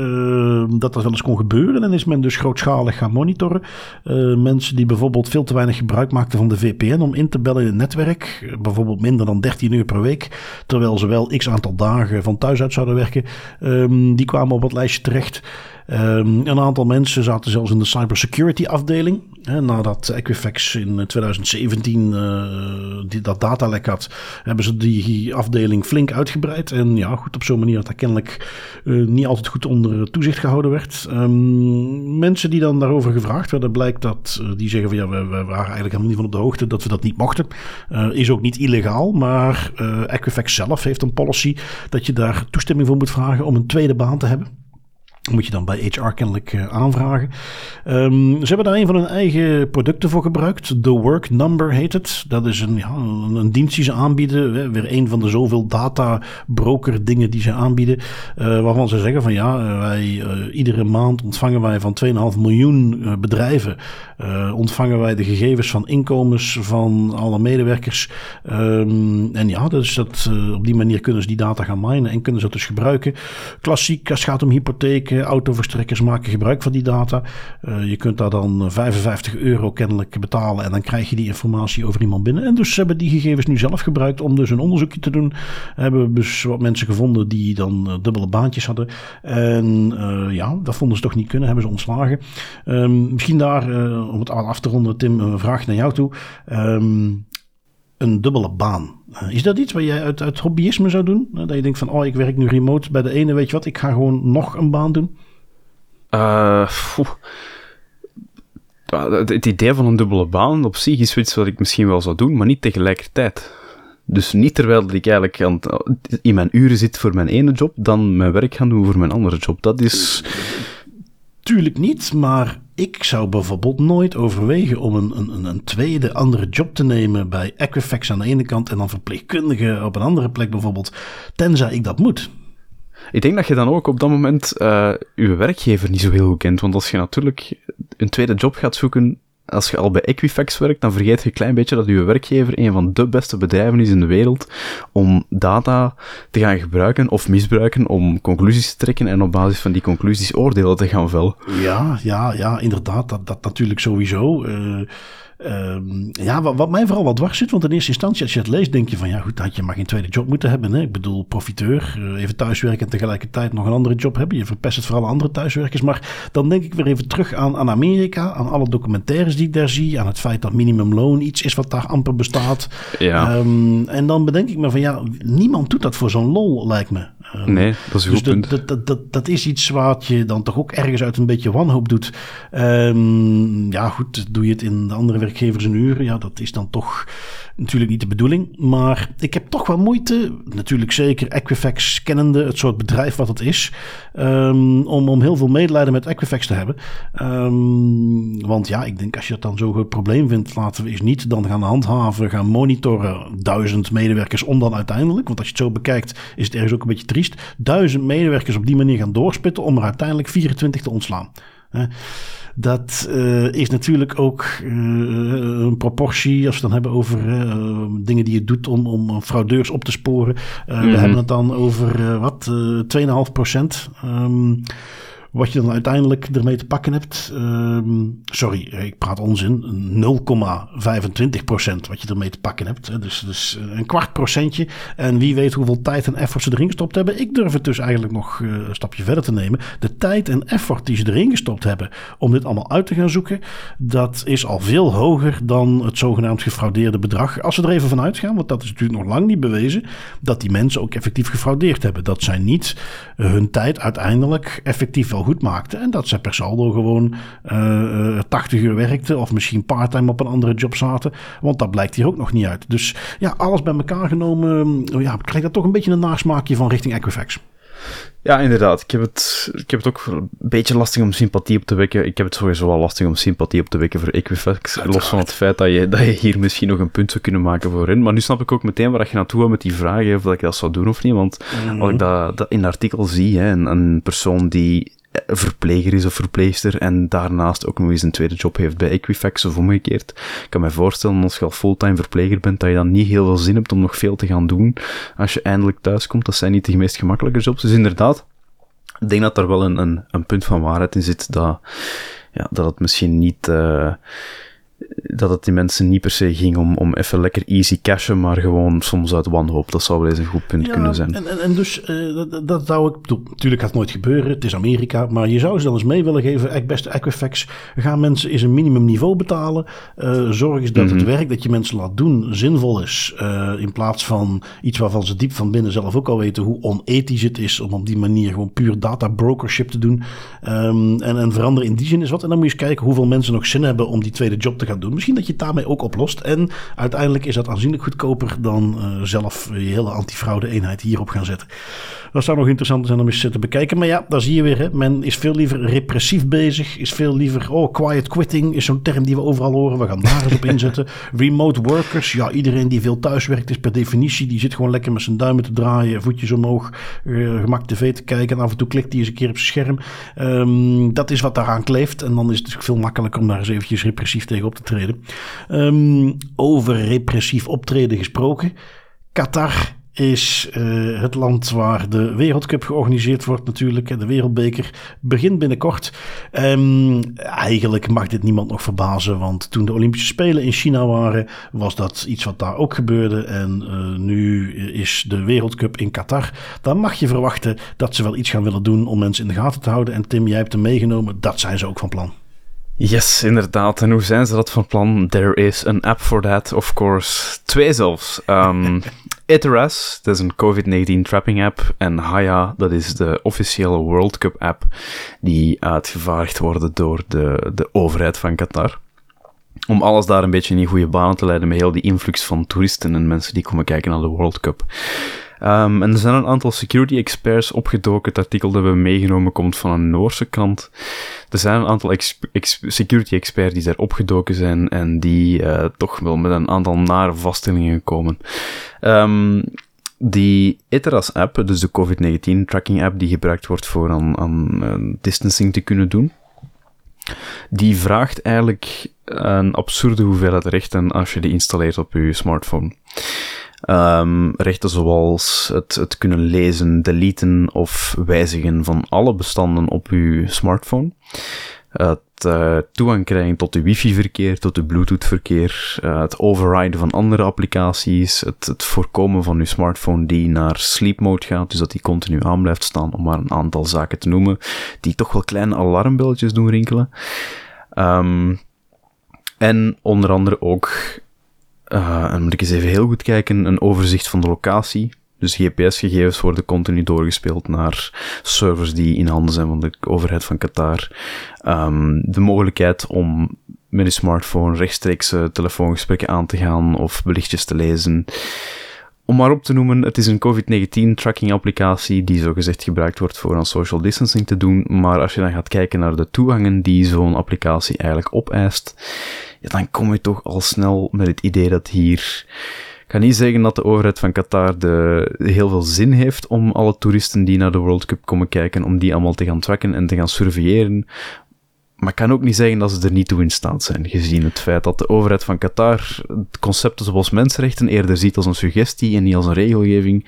S2: uh, dat dat wel eens kon gebeuren. En is men dus grootschalig gaan monitoren. Uh, mensen die bijvoorbeeld veel te weinig gebruik maakten van de VPN om in te bellen in het netwerk. Bijvoorbeeld minder dan 13 uur per week. Terwijl ze wel x aantal dagen van thuis uit zouden werken. Um, die kwamen op het lijstje terecht. Um, een aantal mensen zaten zelfs in de cybersecurity afdeling. Hè, nadat Equifax in 2017 uh, die, dat datalek had, hebben ze die afdeling flink uitgebreid. En ja, goed, op zo'n manier dat dat kennelijk uh, niet altijd goed onder toezicht gehouden werd. Um, mensen die dan daarover gevraagd werden, blijkt dat die zeggen van ja, we, we, waren eigenlijk helemaal niet van op de hoogte dat we dat niet mochten. is ook niet illegaal, maar Equifax zelf heeft een policy dat je daar toestemming voor moet vragen om een tweede baan te hebben moet je dan bij HR kennelijk uh, aanvragen. Um, ze hebben daar een van hun eigen producten voor gebruikt. The Work Number heet het. Dat is een, een, dienst die ze aanbieden. Weer een van de zoveel data broker dingen die ze aanbieden. Uh, waarvan ze zeggen van ja, eh, wij iedere maand ontvangen wij van 2,5 miljoen bedrijven. ontvangen wij de gegevens van inkomens van alle medewerkers. Um, en ja, dus dat, op die manier kunnen ze die data gaan minen en kunnen ze dat dus gebruiken. Klassiek als het gaat om hypotheken autoverstrekkers maken gebruik van die data. Uh, je kunt daar dan 55 euro kennelijk betalen en dan krijg je die informatie over iemand binnen. En dus hebben die gegevens nu zelf gebruikt om dus een onderzoekje te doen. Hebben dus wat mensen gevonden die dan uh, dubbele baantjes hadden. En uh, ja, dat vonden ze toch niet kunnen, hebben ze ontslagen. Um, misschien daar, om het af te ronden, Tim, een vraag naar jou toe. Um, een dubbele baan. Is dat iets wat jij uit, uit hobbyisme zou doen? Dat je denkt van, oh, ik werk nu remote bij de ene, weet je wat, ik ga gewoon nog een baan doen?
S1: Uh, het idee van een dubbele baan op zich is iets wat ik misschien wel zou doen, maar niet tegelijkertijd. Dus niet terwijl ik eigenlijk aan, in mijn uren zit voor mijn ene job, dan mijn werk gaan doen voor mijn andere job. Dat is...
S2: Tuurlijk niet, maar ik zou bijvoorbeeld nooit overwegen om een, een, een tweede andere job te nemen bij Equifax aan de ene kant en dan verpleegkundige op een andere plek bijvoorbeeld, tenzij ik dat moet.
S1: Ik denk dat je dan ook op dat moment uh, je werkgever niet zo heel goed kent. Want als je natuurlijk een tweede job gaat zoeken, als je al bij Equifax werkt, dan vergeet je een klein beetje dat je werkgever een van de beste bedrijven is in de wereld om data te gaan gebruiken of misbruiken om conclusies te trekken en op basis van die conclusies oordelen te gaan vellen.
S2: Ja, ja, ja, inderdaad. Dat, dat natuurlijk sowieso. Uh, Um, ja, wat, wat, mij vooral wat dwars zit, want in eerste instantie als je het leest, denk je van ja goed, had je maar geen tweede job moeten hebben. Hè? Ik bedoel, profiteur, uh, even thuiswerken en tegelijkertijd nog een andere job hebben. Je verpest het voor alle andere thuiswerkers. Maar dan denk ik weer even terug aan, aan Amerika, aan alle documentaires die ik daar zie, aan het feit dat minimumloon iets is wat daar amper bestaat.
S1: Ja.
S2: Um, en dan bedenk ik me van ja, niemand doet dat voor zo'n lol, lijkt me.
S1: Um, nee, dat is een dus goed
S2: punt. Dat, dat, dat, dat, is iets wat je dan toch ook ergens uit een beetje wanhoop doet. Um, ja, goed, doe je het in de andere werkgevers een uur. Ja, dat is dan toch natuurlijk niet de bedoeling. Maar ik heb toch wel moeite, natuurlijk zeker Equifax kennende, het soort bedrijf wat het is, um, om, om heel veel medelijden met Equifax te hebben. Um, want ja, ik denk als je dat dan zo'n groot probleem vindt, laten we eens niet dan gaan handhaven, gaan monitoren, duizend medewerkers om dan uiteindelijk, want als je het zo bekijkt, is het ergens ook een beetje triest, duizend medewerkers op die manier gaan doorspitten om er uiteindelijk 24 te ontslaan. Dat uh, is natuurlijk ook uh, een proportie, als we het dan hebben over uh, dingen die je doet om, om fraudeurs op te sporen. Mm -hmm. We hebben het dan over wat, 2,5 procent. Um, wat je dan uiteindelijk ermee te pakken hebt. Um, sorry, ik praat onzin. 0,25 procent wat je ermee te pakken hebt. Dus, dus een kwart procentje. En wie weet hoeveel tijd en effort ze erin gestopt hebben. Ik durf het dus eigenlijk nog uh, een stapje verder te nemen. De tijd en effort die ze erin gestopt hebben om dit allemaal uit te gaan zoeken. Dat is al veel hoger dan het zogenaamd gefraudeerde bedrag. Als we er even van uitgaan, want dat is natuurlijk nog lang niet bewezen. Dat die mensen ook effectief gefraudeerd hebben. Dat zij niet hun tijd uiteindelijk effectief wel goed maakten. En dat ze per saldo gewoon uh, 80 uur werkten. Of misschien parttime op een andere job zaten. Want dat blijkt hier ook nog niet uit. Dus ja, alles bij elkaar genomen. Ja, krijg dat toch een beetje een nasmaakje van richting Equifax.
S1: Ja, inderdaad. Ik heb, het, ik heb het ook een beetje lastig om sympathie op te wekken. Ik heb het sowieso wel lastig om sympathie op te wekken voor Equifax. Los van het feit dat je, dat je hier misschien nog een punt zou kunnen maken voor hen. Maar nu snap ik ook meteen waar je naartoe gaat met die vraag, of dat ik dat zou doen of niet. Want mm -hmm. als ik dat, dat in het artikel zie, hè, een, een persoon die verpleger is of verpleegster en daarnaast ook nog eens een tweede job heeft bij Equifax of omgekeerd. Ik kan me voorstellen als je al fulltime verpleger bent, dat je dan niet heel veel zin hebt om nog veel te gaan doen als je eindelijk thuis komt. Dat zijn niet de meest gemakkelijke jobs. Dus inderdaad, ik denk dat daar wel een, een, een punt van waarheid in zit dat, ja, dat het misschien niet... Uh, dat het die mensen niet per se ging om, om even lekker easy cashen, maar gewoon soms uit wanhoop. Dat zou wel eens een goed punt kunnen zijn.
S2: En, en, en dus, uh, dat, dat, zou ik bedoel, Natuurlijk gaat het nooit gebeuren, het is Amerika, maar je zou ze dan eens mee willen geven. Beste Equifax, gaan mensen eens een minimumniveau betalen. Uh, zorg eens dat mm -hmm. het mhm. werk dat je mensen laat doen zinvol is. Uh, in plaats van iets waarvan ze diep van binnen zelf ook al weten hoe onethisch het is om op die manier gewoon puur data brokership te doen. Um, en, en veranderen in die zin is wat. En dan moet je eens kijken hoeveel mensen nog zin hebben om die tweede job te gaan doen. Misschien dat je het daarmee ook oplost. En uiteindelijk is dat aanzienlijk goedkoper dan uh, zelf je hele antifraude eenheid hierop gaan zetten. Dat zou nog interessant zijn om eens te bekijken. Maar ja, daar zie je weer. Hè. Men is veel liever repressief bezig. Is veel liever, oh, quiet quitting is zo'n term die we overal horen. We gaan daar eens op [LAUGHS] inzetten. Remote workers. Ja, iedereen die veel thuis werkt is per definitie. Die zit gewoon lekker met zijn duimen te draaien. Voetjes omhoog. Uh, gemak tv te kijken. En af en toe klikt hij eens een keer op zijn scherm. Um, dat is wat daaraan kleeft. En dan is het veel makkelijker om daar eens eventjes repressief tegen op te treden. Um, over repressief optreden gesproken. Qatar is uh, het land waar de Wereldcup georganiseerd wordt natuurlijk. De Wereldbeker begint binnenkort. Um, eigenlijk mag dit niemand nog verbazen, want toen de Olympische Spelen in China waren, was dat iets wat daar ook gebeurde. En uh, nu is de Wereldcup in Qatar. Dan mag je verwachten dat ze wel iets gaan willen doen om mensen in de gaten te houden. En Tim, jij hebt hem meegenomen. Dat zijn ze ook van plan.
S1: Yes, inderdaad. En hoe zijn ze dat van plan? There is an app for that, of course. Twee zelfs. Um, Iteras, dat is een COVID-19 trapping app. En Haya, dat is de officiële World Cup app die uitgevaardigd worden door de, de overheid van Qatar. Om alles daar een beetje in goede banen te leiden met heel die influx van toeristen en mensen die komen kijken naar de World Cup. Um, en er zijn een aantal security experts opgedoken. Het artikel dat we meegenomen komt van een Noorse krant. Er zijn een aantal security experts die daar opgedoken zijn en die uh, toch wel met een aantal nare vaststellingen komen. Um, die ITERAS app, dus de COVID-19 tracking app die gebruikt wordt voor aan, distancing te kunnen doen, die vraagt eigenlijk een absurde hoeveelheid rechten als je die installeert op je smartphone. Um, rechten zoals het, het kunnen lezen, deleten of wijzigen van alle bestanden op uw smartphone. Het uh, toegang krijgen tot uw wifi-verkeer, tot uw bluetooth-verkeer, uh, het overriden van andere applicaties, het, het voorkomen van uw smartphone die naar sleep mode gaat, dus dat die continu aan blijft staan, om maar een aantal zaken te noemen, die toch wel kleine alarmbelletjes doen rinkelen. Um, en onder andere ook uh, en moet ik eens even heel goed kijken, een overzicht van de locatie. Dus GPS-gegevens worden continu doorgespeeld naar servers die in handen zijn van de overheid van Qatar. Um, de mogelijkheid om met je smartphone rechtstreeks telefoongesprekken aan te gaan of berichtjes te lezen. Om maar op te noemen, het is een COVID-19 tracking applicatie die zogezegd gebruikt wordt voor aan social distancing te doen. Maar als je dan gaat kijken naar de toegangen die zo'n applicatie eigenlijk opeist, ja, dan kom je toch al snel met het idee dat hier. Ik ga niet zeggen dat de overheid van Qatar de, heel veel zin heeft om alle toeristen die naar de World Cup komen kijken, om die allemaal te gaan tracken en te gaan surveilleren. Maar ik kan ook niet zeggen dat ze er niet toe in staat zijn, gezien het feit dat de overheid van Qatar concepten zoals mensenrechten eerder ziet als een suggestie en niet als een regelgeving.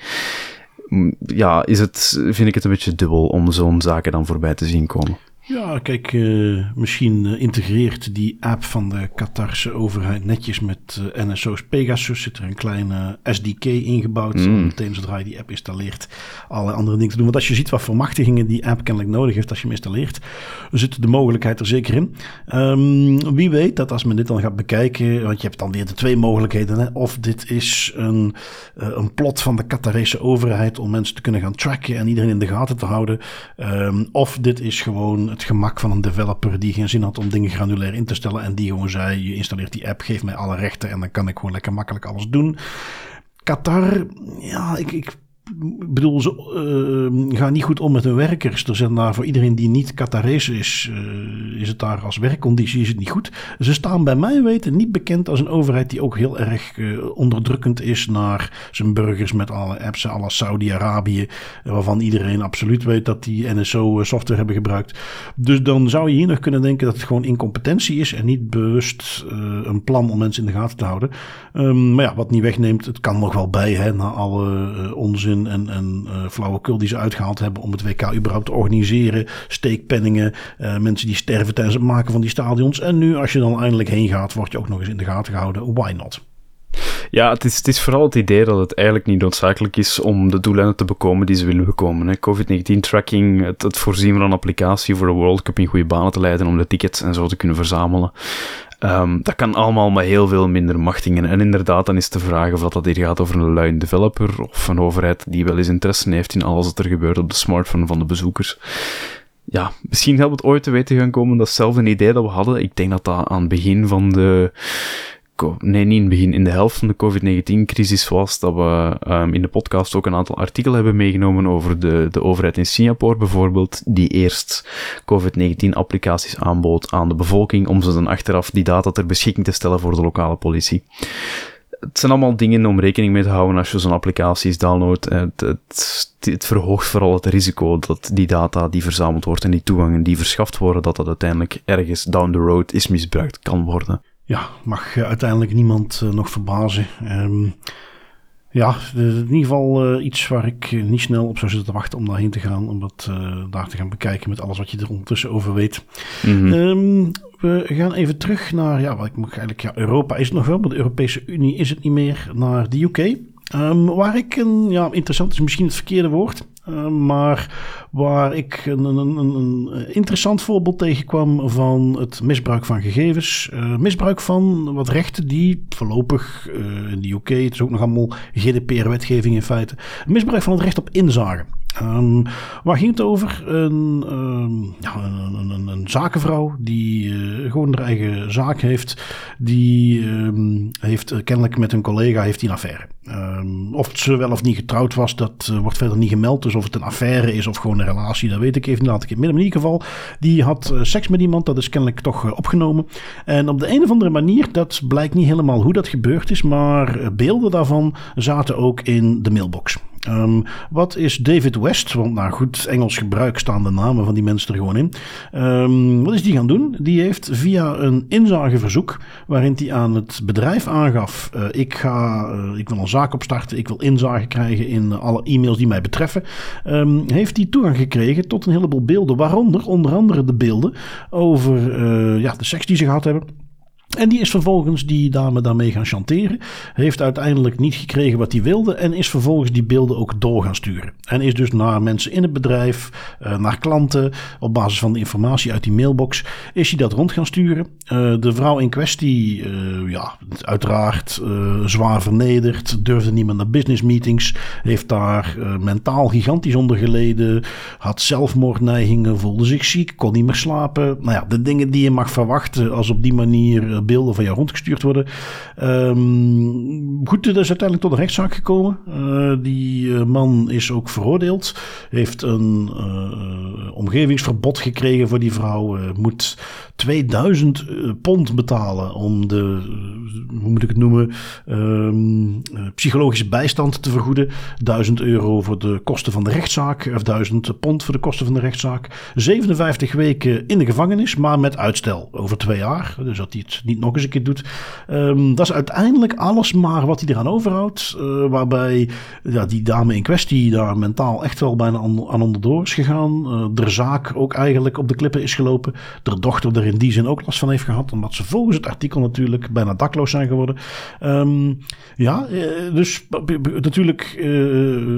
S1: Ja, is het, vind ik het een beetje dubbel om zo'n zaken dan voorbij te zien komen.
S2: Ja, kijk, uh, misschien uh, integreert die app van de Qatarse overheid netjes met uh, NSO's Pegasus. Zit er een kleine SDK ingebouwd. Mm. Meteen zodra je die app installeert, alle andere dingen te doen. Want als je ziet wat voor machtigingen die app kennelijk nodig heeft als je hem installeert, zit de mogelijkheid er zeker in. Um, wie weet dat als men dit dan gaat bekijken, want je hebt dan weer de twee mogelijkheden. Hè, of dit is een, een plot van de Qatarese overheid om mensen te kunnen gaan tracken en iedereen in de gaten te houden. Um, of dit is gewoon het gemak van een developer die geen zin had om dingen granulair in te stellen. En die gewoon zei: je installeert die app, geef mij alle rechten en dan kan ik gewoon lekker makkelijk alles doen. Qatar, ja, ik, ik bedoel, ze uh, gaan niet goed om met hun werkers. Er zijn daar voor iedereen die niet Qatarese is, uh, is het daar als werkconditie is het niet goed. Ze staan bij mij weten niet bekend als een overheid die ook heel erg uh, onderdrukkend is naar zijn burgers met alle apps, alle Saudi-Arabië, waarvan iedereen absoluut weet dat die NSO-software hebben gebruikt. Dus dan zou je hier nog kunnen denken dat het gewoon incompetentie is en niet bewust een plan om mensen in de gaten te houden. Um, maar ja, wat niet wegneemt, het kan nog wel bij, hè, na alle onzin en, en uh, flauwekul die ze uitgehaald hebben om het WK überhaupt te organiseren. Steekpenningen, uh, mensen die sterven tijdens het maken van die stadions. En nu, als je dan eindelijk heen gaat, word je ook nog eens in de gaten gehouden. Why not?
S1: Ja, het is, het is vooral het idee dat het eigenlijk niet noodzakelijk is om de doeleinden te bekomen die ze willen bekomen. COVID-19-tracking, het, het, voorzien van een applicatie voor de World Cup in goede banen te leiden om de tickets en zo te kunnen verzamelen. Um, dat kan allemaal met heel veel minder machtingen. En inderdaad, dan is de vraag of dat, hier gaat over een lui developer of een overheid die wel eens interesse heeft in alles wat er gebeurt op de smartphone van de bezoekers. Ja, misschien helpt het ooit te weten gaan komen dat hetzelfde idee dat we hadden. Ik denk dat dat aan het begin van de nee, niet in het begin, in de helft van de COVID-19-crisis was dat we um, in de podcast ook een aantal artikelen hebben meegenomen over de, de overheid in Singapore bijvoorbeeld, die eerst COVID-19-applicaties aanbood aan de bevolking om ze dan achteraf die data ter beschikking te stellen voor de lokale politie. Het zijn allemaal dingen om rekening mee te houden als je zo'n applicaties downloadt. Het, het, het, verhoogt vooral het risico dat die data die verzameld wordt en die toegangen die verschaft worden, dat dat uiteindelijk ergens down the road is misbruikt kan worden
S2: ja, mag eh, uiteindelijk niemand uh, nog verbazen. Um, ja, in ieder geval uh, iets waar ik niet snel op zou zitten te wachten om daarheen te gaan. Om dat daar te gaan bekijken met alles wat je er ondertussen over weet. Mm -hmm. um, we gaan even terug naar, ja, wat ik mag eigenlijk, ja, Europa is het nog wel, maar de Europese Unie is het niet meer, naar de UK. Um, waar ik een, ja, interessant is misschien het verkeerde woord, uh, maar waar ik een, een, een, interessant voorbeeld tegenkwam van het misbruik van gegevens. Uh, misbruik van wat rechten die voorlopig uh, in de UK, het is ook nog allemaal GDPR-wetgeving in feite, misbruik van het recht op inzage. Um, waar ging het over? Een, um, ja, een, een, een, zakenvrouw die uh, gewoon haar eigen zaak heeft. Die um, heeft kennelijk met een collega heeft die een affaire. of ze wel of niet getrouwd was, dat uh, wordt verder niet gemeld. Dus of het een affaire is of gewoon een relatie, dat weet ik even. Laat ik midden. In ieder geval, die had seks met iemand. Dat is kennelijk toch opgenomen. En op de een of andere manier, dat blijkt niet helemaal hoe dat gebeurd is. Maar beelden daarvan zaten ook in de mailbox. Um, wat is David West? Want naar goed Engels gebruik staan de namen van die mensen er gewoon in. Um, wat is die gaan doen? Die heeft via een inzageverzoek, waarin hij aan het bedrijf aangaf: uh, ik, ga, uh, ik wil een zaak opstarten, ik wil inzage krijgen in alle e-mails die mij betreffen. Um, heeft hij toegang gekregen tot een heleboel beelden, waaronder onder andere de beelden over uh, ja, de seks die ze gehad hebben. En die is vervolgens die dame daarmee gaan chanteren. Heeft uiteindelijk niet gekregen wat hij wilde. En is vervolgens die beelden ook door gaan sturen. En is dus naar mensen in het bedrijf, eh, naar klanten. Op basis van de informatie uit die mailbox. Is hij dat rond gaan sturen. Uh, de vrouw in kwestie, uh, ja, uiteraard zwaar vernederd. Durfde niet meer naar business meetings. Heeft daar mentaal gigantisch onder geleden. Had zelfmoordneigingen. Voelde zich ziek. Kon niet meer slapen. Nou ja, de dingen die je mag verwachten als op die manier beelden van jou rondgestuurd worden. Um, goed, dat is uiteindelijk tot een rechtszaak gekomen. Uh, die uh, man is ook veroordeeld. Heeft een omgevingsverbod gekregen voor die vrouw. moet 2000 pond betalen om de, hoe moet ik het noemen, um, psychologische bijstand te vergoeden. 1000 euro voor de kosten van de rechtszaak. Of 1000 pond voor de kosten van de rechtszaak. 57 weken in de gevangenis, maar met uitstel over twee jaar. Dus dat hij het niet nog eens een keer doet. Um, dat is uiteindelijk alles maar wat hij eraan overhoudt. Uh, waarbij ja, die dame in kwestie daar mentaal echt wel bijna aan, onderdoor is gegaan. Uh, de zaak ook eigenlijk op de klippen is gelopen. De dochter er in die zin ook last van heeft gehad. Omdat ze volgens het artikel natuurlijk bijna dakloos zijn geworden. Um, ja, uh, dus natuurlijk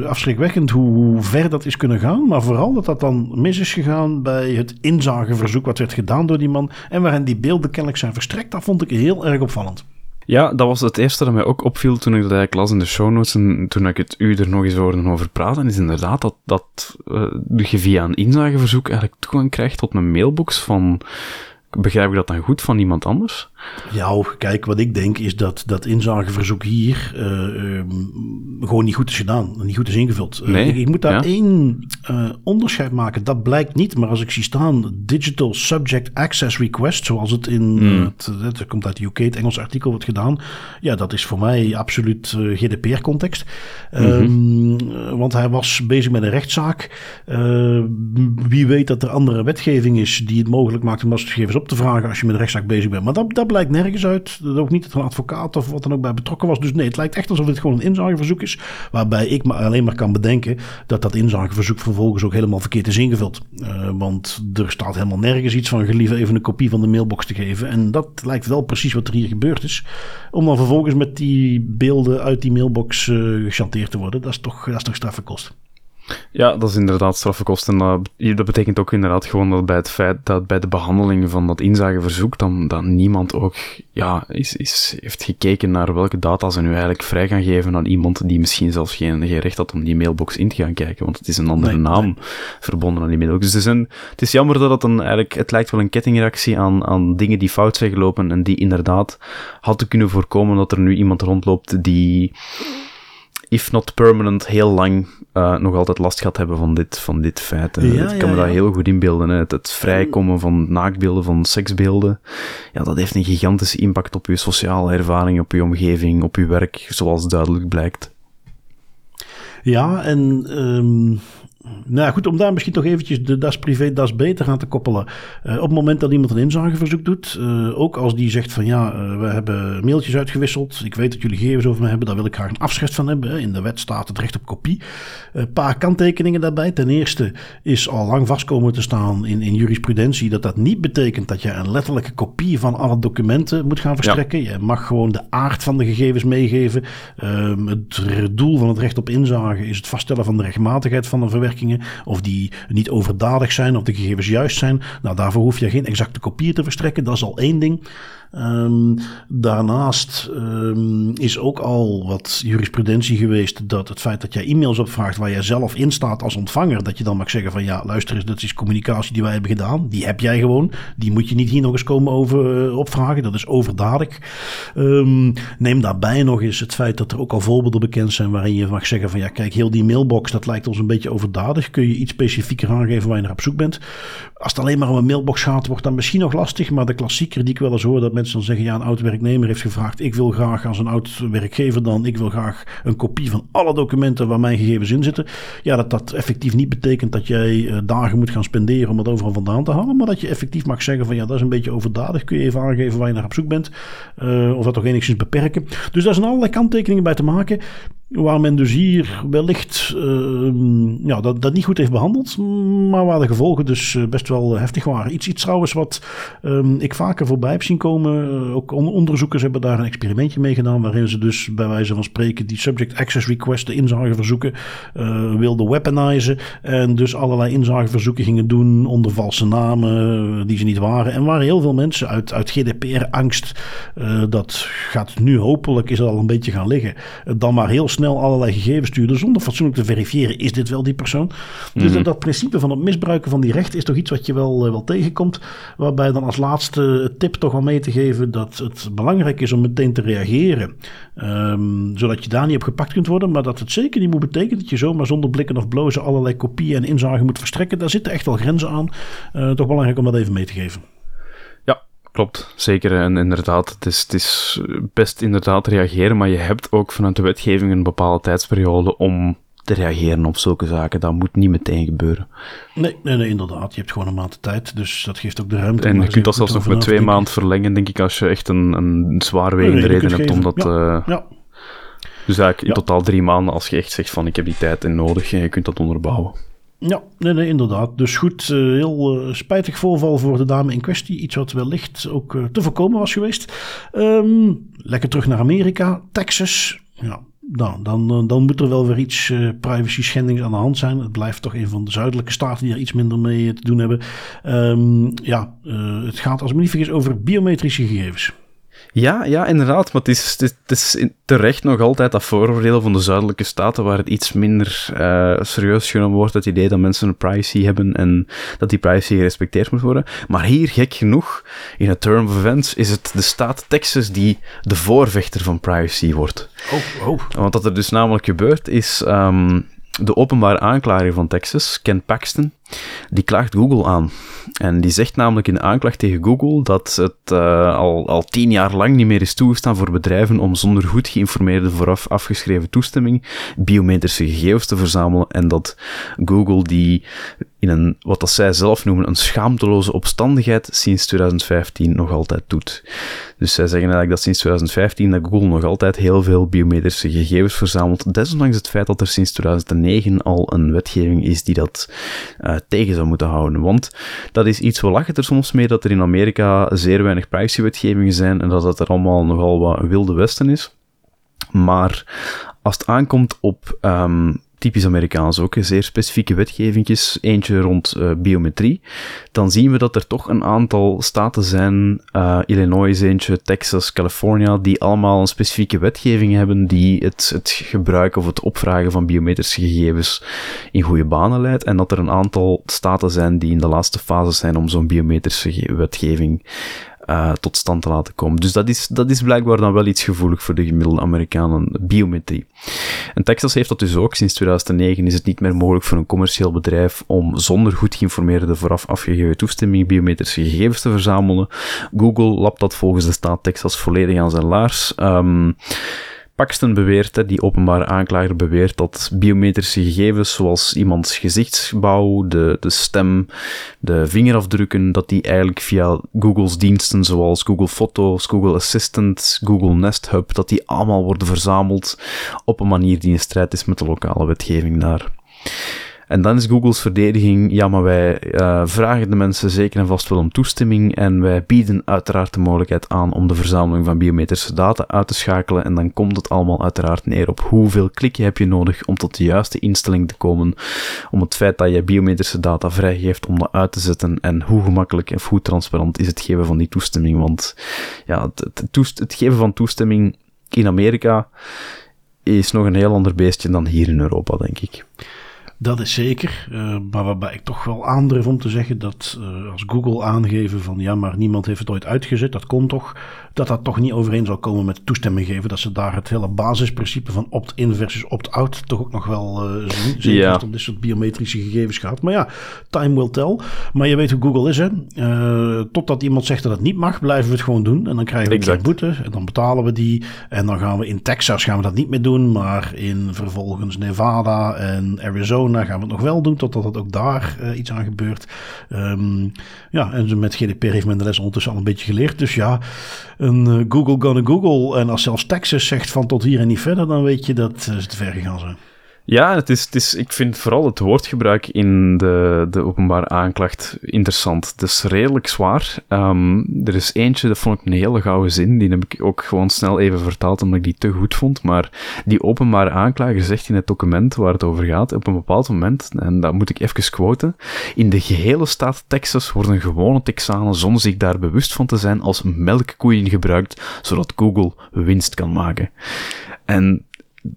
S2: afschrikwekkend hoe ver dat is kunnen gaan. Maar vooral dat dat dan mis is gegaan bij het inzageverzoek wat werd gedaan door die man. En waarin die beelden kennelijk zijn verstrekt dat vond ik heel erg opvallend.
S1: Ja, dat was het eerste dat mij ook opviel toen ik dat eigenlijk las in de show notes en toen ik het u er nog eens hoorde over praten, is inderdaad dat, dat uh, je via een inzageverzoek eigenlijk toegang krijgt tot een mailbox van, begrijp ik dat dan goed, van iemand anders?
S2: Ja, kijk, wat ik denk is dat dat inzageverzoek hier uh, gewoon niet goed is gedaan. Niet goed is ingevuld.
S1: Nee,
S2: ik, ik, moet daar één uh, onderscheid maken. Dat blijkt niet, maar als ik zie staan Digital Subject Access Request, zoals het in, mm. het, het, komt uit de UK, het Engels artikel wordt gedaan. Ja, dat is voor mij absoluut GDPR-context. Mm -hmm. um, want hij was bezig met een rechtszaak. wie weet dat er andere wetgeving is die het mogelijk maakt om dat soort gegevens op te vragen als je met een rechtszaak bezig bent. Maar dat, dat blijkt nergens uit. Ook niet dat er een advocaat of wat dan ook bij betrokken was. Dus nee, het lijkt echt alsof het gewoon een inzageverzoek is. Waarbij ik maar alleen maar kan bedenken dat dat inzageverzoek vervolgens ook helemaal verkeerd is ingevuld. Uh, want er staat helemaal nergens iets van gelieve even een kopie van de mailbox te geven. En dat lijkt wel precies wat er hier gebeurd is. Om dan vervolgens met die beelden uit die mailbox uh, gechanteerd te worden. Dat is toch, dat is toch straffe kost.
S1: Ja, dat is inderdaad straffenkosten. Dat betekent ook inderdaad gewoon dat bij het feit dat bij de behandeling van dat inzageverzoek dan, dat niemand ook ja, is, is, heeft gekeken naar welke data ze nu eigenlijk vrij gaan geven aan iemand die misschien zelfs geen, geen recht had om die mailbox in te gaan kijken, want het is een andere nee, naam nee. verbonden aan die mailbox. Dus het is, een, het is jammer dat het een, eigenlijk, het lijkt wel een kettingreactie aan, aan dingen die fout zijn gelopen en die inderdaad hadden kunnen voorkomen dat er nu iemand rondloopt die if not permanent, heel lang uh, nog altijd last gaat hebben van dit, van dit feit. Ja, ik kan me dat heel goed inbeelden. Hè. Het, het, vrijkomen van naakbeelden, van seksbeelden, ja, dat heeft een gigantische impact op je sociale ervaring, op je omgeving, op je werk, zoals duidelijk blijkt.
S2: Ja, en um, nou goed, om daar misschien toch eventjes de das privé, das beter aan te koppelen. Uh, op het moment dat iemand een inzageverzoek doet, uh, ook als die zegt van ja, uh, we hebben mailtjes uitgewisseld, ik weet dat jullie gegevens over me hebben, daar wil ik graag een afschrift van hebben. In de wet staat het recht op kopie. Een paar kanttekeningen daarbij. Ten eerste is al lang vastkomen te staan in, in jurisprudentie dat dat niet betekent dat je een letterlijke kopie van alle documenten moet gaan verstrekken. Ja. Je mag gewoon de aard van de gegevens meegeven. Um, het doel van het recht op inzage is het vaststellen van de rechtmatigheid van een verwerking of die niet overdadig zijn, of de gegevens juist zijn. Nou, daarvoor hoef je geen exacte kopieën te verstrekken. Dat is al één ding. Um, daarnaast um, is ook al wat jurisprudentie geweest dat het feit dat jij e-mails opvraagt waar jij zelf in staat als ontvanger, dat je dan mag zeggen van ja, luister eens, dat is communicatie die wij hebben gedaan. Die heb jij gewoon. Die moet je niet hier nog eens komen over uh, opvragen. Dat is overdadig. Um, neem daarbij nog eens het feit dat er ook al voorbeelden bekend zijn waarin je mag zeggen van ja, kijk, heel die mailbox, dat lijkt ons een beetje overdadig. Kun je iets specifieker aangeven waar je naar op zoek bent? Als het alleen maar om een mailbox gaat, wordt dan misschien nog lastig. Maar de klassieker die ik wel eens hoor, dat dan zeggen: ja, een oud werknemer heeft gevraagd. Ik wil graag als een oud werkgever dan, ik wil graag een kopie van alle documenten waar mijn gegevens in zitten. Ja, dat dat effectief niet betekent dat jij uh, dagen moet gaan spenderen om het overal vandaan te halen. Maar dat je effectief mag zeggen: van ja, dat is een beetje overdadig. Kun je even aangeven waar je naar op zoek bent. Uh, of dat toch enigszins beperken. Dus daar zijn allerlei kanttekeningen bij te maken. Waar men dus hier wellicht uh, ja, dat, dat niet goed heeft behandeld, maar waar de gevolgen dus eh, best wel heftig waren. Iets, iets trouwens wat um, ik vaker voorbij heb zien komen. Uh, ook onderzoekers hebben daar een experimentje mee gedaan, waarin ze dus bij wijze van spreken die subject access requests, de inzageverzoeken, uh, wilden weaponizen. En dus allerlei inzageverzoeken gingen doen onder valse namen die ze niet waren. En waren heel veel mensen uit, uit GDPR-angst, dat gaat nu hopelijk, is al een beetje gaan liggen, dan maar heel snel snel allerlei gegevens sturen zonder fatsoenlijk te verifiëren, is dit wel die persoon? Dus mm-hmm. dat, principe van het misbruiken van die rechten is toch iets wat je wel, uh, wel tegenkomt. Waarbij dan als laatste tip toch al mee te geven dat het belangrijk is om meteen te reageren. Um, zodat je daar niet op gepakt kunt worden. Maar dat het zeker niet moet betekenen dat je zomaar zonder blikken of blozen allerlei kopieën en inzagen moet verstrekken. Daar zitten echt wel grenzen aan. Uh, toch belangrijk om dat even mee te geven.
S1: Klopt, zeker. En inderdaad, het is, het is best inderdaad reageren, maar je hebt ook vanuit de wetgeving een bepaalde tijdsperiode om te reageren op zulke zaken. Dat moet niet meteen gebeuren.
S2: Nee, nee, nee, inderdaad. Je hebt gewoon een maand tijd, dus dat geeft ook de ruimte.
S1: En je kunt dat zelfs nog met twee maanden verlengen, denk ik, als je echt een, een zwaarwegende reden hebt om dat... Ja, uh, ja. Dus eigenlijk in ja. totaal drie maanden als je echt zegt van ik heb die tijd in nodig en je kunt dat onderbouwen.
S2: Ja, nee, nee, inderdaad. Dus goed, uh, heel uh, spijtig voorval voor de dame in kwestie. Iets wat wellicht ook uh, te voorkomen was geweest. Um, lekker terug naar Amerika, Texas. Ja, nou, dan, dan moet er wel weer iets privacy schendings aan de hand zijn. Het blijft toch een van de zuidelijke staten die er iets minder mee te doen hebben. Um, ja, het gaat als over biometrische gegevens.
S1: Ja, ja, inderdaad. Maar het is, het is terecht nog altijd dat vooroordeel van de zuidelijke staten waar het iets minder uh, serieus genomen wordt. Het idee dat mensen een privacy hebben en dat die privacy gerespecteerd moet worden. Maar hier, gek genoeg, in het term of events, is het de staat Texas die de voorvechter van privacy wordt.
S2: Oh, oh.
S1: Want wat er dus namelijk gebeurt is... Um, de openbare aanklager van Texas, Ken Paxton, die klaagt Google aan. En die zegt namelijk in de aanklacht tegen Google dat het uh, al, al tien jaar lang niet meer is toegestaan voor bedrijven om zonder goed geïnformeerde vooraf afgeschreven toestemming biometrische gegevens te verzamelen en dat Google die in een, wat dat zij zelf noemen, een schaamteloze opstandigheid sinds 2015 nog altijd doet. Dus zij zeggen eigenlijk dat sinds 2015 dat Google nog altijd heel veel biometrische gegevens verzamelt, desondanks het feit dat er sinds 2009 al een wetgeving is die dat uh, tegen zou moeten houden. Want dat is iets, we lachen er soms mee dat er in Amerika zeer weinig privacywetgevingen zijn en dat het er allemaal nogal wat wilde westen is. Maar als het aankomt op um, typisch Amerikaans ook, zeer specifieke wetgevingjes, eentje rond uh, biometrie, dan zien we dat er toch een aantal staten zijn, uh, Illinois eentje, Texas, California, die allemaal een specifieke wetgeving hebben die het, het gebruik of het opvragen van biometrische gegevens in goede banen leidt, en dat er een aantal staten zijn die in de laatste fase zijn om zo'n biometrische wetgeving uh, tot stand te laten komen. Dus dat is, dat is blijkbaar dan wel iets gevoelig voor de gemiddelde Amerikanen, biometrie. En Texas heeft dat dus ook. Sinds 2009 is het niet meer mogelijk voor een commercieel bedrijf om zonder goed geïnformeerde vooraf afgegeven toestemming biometrische gegevens te verzamelen. Google lapt dat volgens de staat Texas volledig aan zijn laars. Um, Paxton beweert, die openbare aanklager beweert, dat biometrische gegevens zoals iemands gezichtsbouw, de, de stem, de vingerafdrukken, dat die eigenlijk via Google's diensten zoals Google Foto's, Google Assistant, Google Nest Hub, dat die allemaal worden verzameld op een manier die in strijd is met de lokale wetgeving daar. En dan is Google's verdediging, ja, maar wij uh, vragen de mensen zeker en vast wel om toestemming en wij bieden uiteraard de mogelijkheid aan om de verzameling van biometrische data uit te schakelen en dan komt het allemaal uiteraard neer op hoeveel klikken heb je nodig om tot de juiste instelling te komen, om het feit dat je biometrische data vrijgeeft om dat uit te zetten en hoe gemakkelijk en hoe transparant is het geven van die toestemming, want ja, het, het geven van toestemming in Amerika is nog een heel ander beestje dan hier in Europa, denk ik.
S2: Dat is zeker. Uh, maar waarbij ik toch wel aandurf om te zeggen dat uh, als Google aangeven van ja, maar niemand heeft het ooit uitgezet, dat kon toch, dat dat toch niet overeen zal komen met toestemming geven. Dat ze daar het hele basisprincipe van opt-in versus opt-out toch ook nog wel uh, zien. Zeker als het om dit soort biometrische gegevens gaat. Maar ja, time will tell. Maar je weet hoe Google is, hè. totdat iemand zegt dat het niet mag, blijven we het gewoon doen. En dan krijgen we een boete en dan betalen we die. En dan gaan we in Texas gaan we dat niet meer doen, maar in vervolgens Nevada en Arizona gaan we het nog wel doen, totdat het ook daar uh, iets aan gebeurt. Um, ja, en met GDPR heeft men de les ondertussen al een beetje geleerd. Dus ja, een uh, Google gonna Google. En als zelfs Texas zegt van tot hier en niet verder, dan weet je dat uh, ze te ver gegaan zijn.
S1: Ja, het is, het is, ik vind vooral het woordgebruik in de, de openbare aanklacht interessant. Het is redelijk zwaar. Um, er is eentje, dat vond ik een hele gouden zin. Die heb ik ook gewoon snel even vertaald, omdat ik die te goed vond. Maar die openbare aanklager zegt in het document waar het over gaat, op een bepaald moment, en dat moet ik even quoten, in de gehele staat Texas worden gewone Texanen, zonder zich daar bewust van te zijn, als melkkoeien gebruikt, zodat Google winst kan maken. En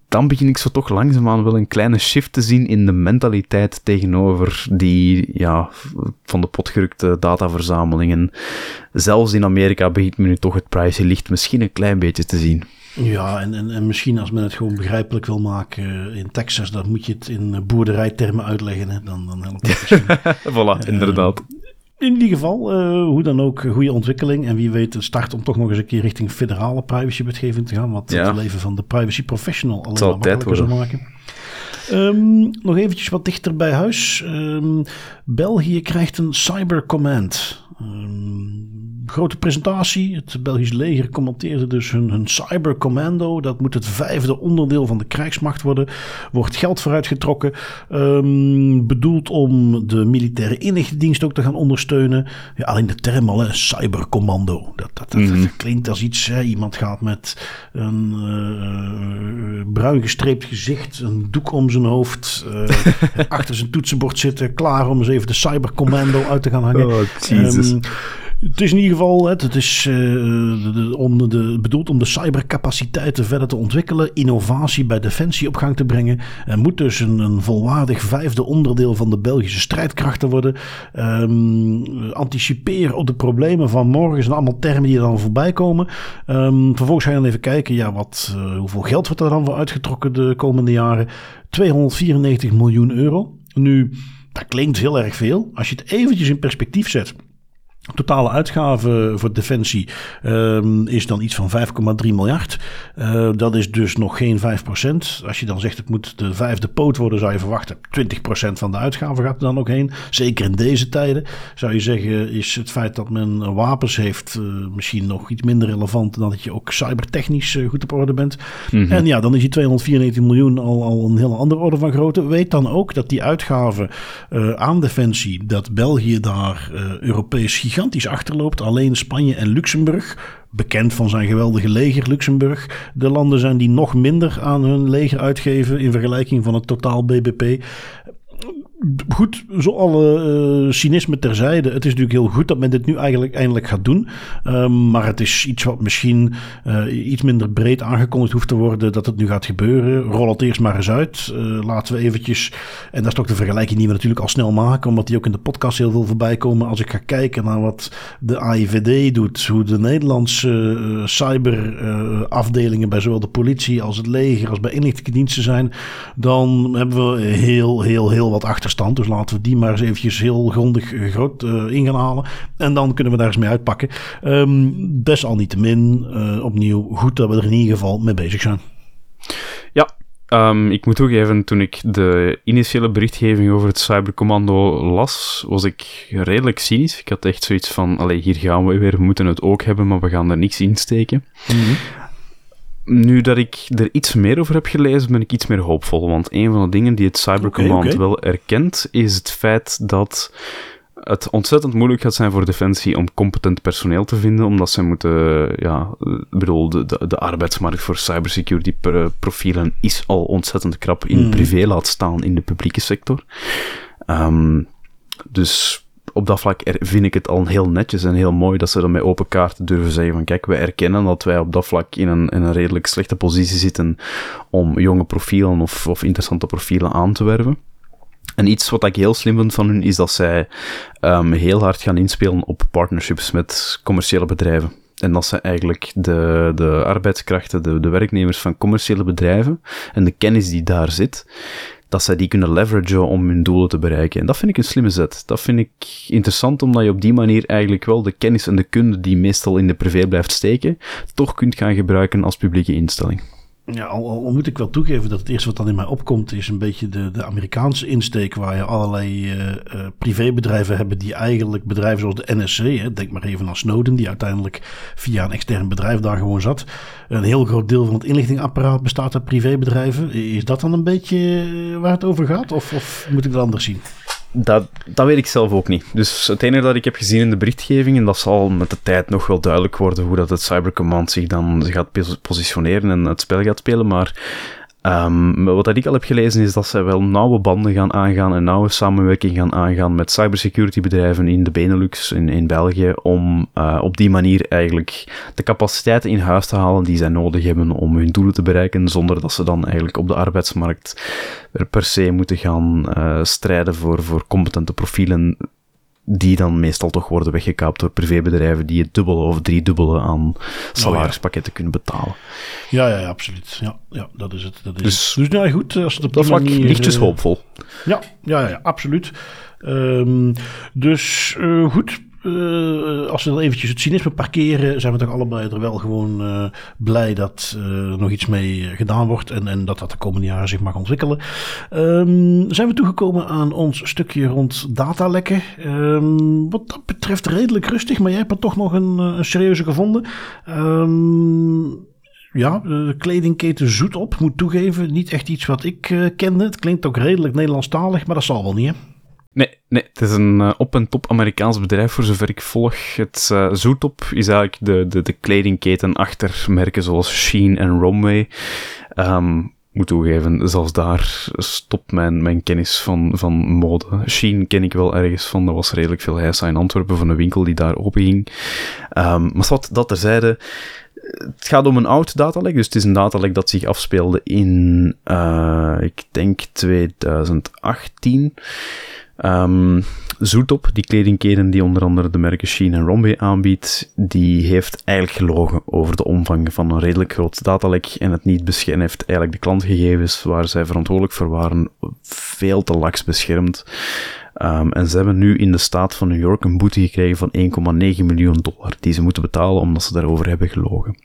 S1: dan begin ik zo toch langzaamaan wel een kleine shift te zien in de mentaliteit tegenover die, ja, van de potgerukte dataverzamelingen. Zelfs in Amerika begint men nu toch het privacylicht misschien een klein beetje te zien.
S2: Ja, en, en, en misschien als men het gewoon begrijpelijk wil maken in Texas, dan moet je het in boerderijtermen uitleggen. Hè? Dan, dan helpt het [LAUGHS]
S1: voilà, inderdaad.
S2: In ieder geval, uh, hoe dan ook, goede ontwikkeling. En wie weet, start om toch nog eens een keer richting federale privacywetgeving te gaan. Wat ja. het leven van de privacy professional alleen maar makkelijker zou maken. Um, nog eventjes wat dichter bij huis. Um, België krijgt een cybercommand. Um, grote presentatie. Het Belgisch leger commenteerde dus hun, hun cybercommando. Dat moet het vijfde onderdeel van de krijgsmacht worden. Wordt geld vooruitgetrokken. Um, bedoeld om de militaire inlichtingendienst ook te gaan ondersteunen. Ja, alleen de term al, hè, cybercommando. Dat, dat, dat, mm klinkt als iets. Hè, iemand gaat met een uh, bruin gestreept gezicht, een doek om zijn hoofd, uh, [LAUGHS] achter zijn toetsenbord zitten, klaar om eens even de cybercommando uit te gaan hangen.
S1: Oh, Jesus. Um,
S2: Het is in ieder geval het is, uh, om de, bedoeld om de cybercapaciteiten verder te ontwikkelen, innovatie bij defensie op gang te brengen. Er moet dus een, een volwaardig vijfde onderdeel van de Belgische strijdkrachten worden. Um, anticiperen op de problemen van morgen zijn allemaal termen die er dan voorbij komen. Um, vervolgens ga je dan even kijken, ja, wat, uh, hoeveel geld wordt er dan voor uitgetrokken de komende jaren? 294 miljoen euro. Nu, dat klinkt heel erg veel. Als je het eventjes in perspectief zet. Totale uitgave voor defensie um, is dan iets van 5,3 miljard. Uh, dat is dus nog geen 5%. Als je dan zegt het moet de vijfde poot worden, zou je verwachten 20% van de uitgave gaat er dan ook heen. Zeker in deze tijden zou je zeggen is het feit dat men wapens heeft uh, misschien nog iets minder relevant dan dat je ook cybertechnisch uh, goed op orde bent. Mm -hmm. En ja, dan is die 294 miljoen al, al een hele andere orde van grootte. Weet dan ook dat die uitgave aan defensie, dat België daar Europees gigantisch achterloopt. Alleen Spanje en Luxemburg, bekend van zijn geweldige leger Luxemburg, de landen zijn die nog minder aan hun leger uitgeven in vergelijking van het totaal BBP goed, zo alle uh, cynisme terzijde. Het is natuurlijk heel goed dat men dit nu eigenlijk eindelijk gaat doen. Um, maar het is iets wat misschien uh, iets minder breed aangekondigd hoeft te worden dat het nu gaat gebeuren. Rol het eerst maar eens uit. Uh, laten we eventjes, en dat is toch de vergelijking die we natuurlijk al snel maken, omdat die ook in de podcast heel veel voorbij komen. Als ik ga kijken naar wat de AIVD doet, hoe de Nederlandse cyberafdelingen bij zowel de politie als het leger als bij inlichtingendiensten zijn, dan hebben we heel, heel, heel wat dus laten we die maar eens eventjes heel grondig uh, groot uh, in gaan halen. En dan kunnen we daar eens mee uitpakken. Um, desalniettemin, uh, opnieuw, goed dat we er in ieder geval mee bezig zijn.
S1: Ja, Um, ik moet toegeven, toen ik de initiële berichtgeving over het cybercommando las, was ik redelijk cynisch. Ik had echt zoiets van, allee, hier gaan we weer, we moeten het ook hebben, maar we gaan er niks in steken. Mm -hmm. Nu dat ik er iets meer over heb gelezen, ben ik iets meer hoopvol. Want een van de dingen die het Cybercommand okay, okay. wel erkent, is het feit dat het ontzettend moeilijk gaat zijn voor Defensie om competent personeel te vinden, omdat ze moeten, ja, ik bedoel, de, de, de arbeidsmarkt voor cybersecurity profielen is al ontzettend krap in mm. privé laat staan in de publieke sector. Um, dus op dat vlak vind ik het al heel netjes en heel mooi dat ze dan met open kaarten durven zeggen van kijk, wij erkennen dat wij op dat vlak in een, in een redelijk slechte positie zitten om jonge profielen of, of interessante profielen aan te werven. En iets wat ik heel slim vind van hun is dat zij um, heel hard gaan inspelen op partnerships met commerciële bedrijven. En dat ze eigenlijk de, de arbeidskrachten, de, de werknemers van commerciële bedrijven en de kennis die daar zit, dat zij die kunnen leveragen om hun doelen te bereiken. En dat vind ik een slimme zet. Dat vind ik interessant, omdat je op die manier eigenlijk wel de kennis en de kunde die meestal in de privé blijft steken, toch kunt gaan gebruiken als publieke instelling.
S2: Ja, al, moet ik wel toegeven dat het eerste wat dan in mij opkomt is een beetje de, de Amerikaanse insteek waar je allerlei uh, uh, privébedrijven hebben die eigenlijk bedrijven zoals de NSC, hè, denk maar even aan Snowden, die uiteindelijk via een extern bedrijf daar gewoon zat. Een heel groot deel van het inlichtingapparaat bestaat uit privébedrijven. Is dat dan een beetje waar het over gaat of, of moet ik het anders zien?
S1: Dat, dat weet ik zelf ook niet. Dus het enige dat ik heb gezien in de berichtgeving, en dat zal met de tijd nog wel duidelijk worden hoe dat het Cybercommand zich dan gaat positioneren en het spel gaat spelen, maar Um, wat ik al heb gelezen is dat zij wel nauwe banden gaan aangaan en nauwe samenwerking gaan aangaan met cybersecurity bedrijven in de Benelux, in, in België, om uh, op die manier eigenlijk de capaciteiten in huis te halen die zij nodig hebben om hun doelen te bereiken, zonder dat ze dan eigenlijk op de arbeidsmarkt per se moeten gaan uh, strijden voor, voor competente profielen die dan meestal toch worden weggekaapt door privébedrijven die het dubbele of driedubbele aan salarispakketten kunnen betalen.
S2: Ja, ja, ja, absoluut. Ja, ja, dat is het. Dat is dus, dus nou goed, als het op
S1: dat vlak manier, lichtjes uh, hoopvol.
S2: Ja, ja, ja, absoluut. Um, dus uh, goed, uh, als we dan eventjes het cynisme parkeren, zijn we toch allebei er wel gewoon uh, blij dat er nog iets mee gedaan wordt en, en dat dat de komende jaren zich mag ontwikkelen. Um, zijn we toegekomen aan ons stukje rond datalekken. Um, wat dat betreft redelijk rustig, maar jij hebt er toch nog een, een serieuze gevonden. Um, ja, de kledingketen zoet op, moet toegeven. Niet echt iets wat ik kende. Het klinkt ook redelijk Nederlandstalig, maar dat zal wel niet, hè?
S1: Nee, het is een uh, op- en top Amerikaans bedrijf, voor zover ik volg. Het uh, Zoetop is eigenlijk de, de, de kledingketen achter merken zoals Shein en Romway. Um, moet toegeven, zelfs daar stopt mijn, mijn kennis van, van mode. Sheen ken ik wel ergens van, er was redelijk veel heisa in Antwerpen van een winkel die daar open ging. Um, maar wat dat terzijde, het gaat om een oud datalek, dus het is een datalek dat zich afspeelde in, uh, ik denk 2018. Um, Zoetop, die kledingketen die onder andere de merken Sheen en Rombe aanbiedt, die heeft eigenlijk gelogen over de omvang van een redelijk groot datalek en het niet beschermd heeft eigenlijk de klantgegevens waar zij verantwoordelijk voor waren veel te laks beschermd. Um, en ze hebben nu in de staat van New York een boete gekregen van 1,9 miljoen dollar die ze moeten betalen omdat ze daarover hebben gelogen.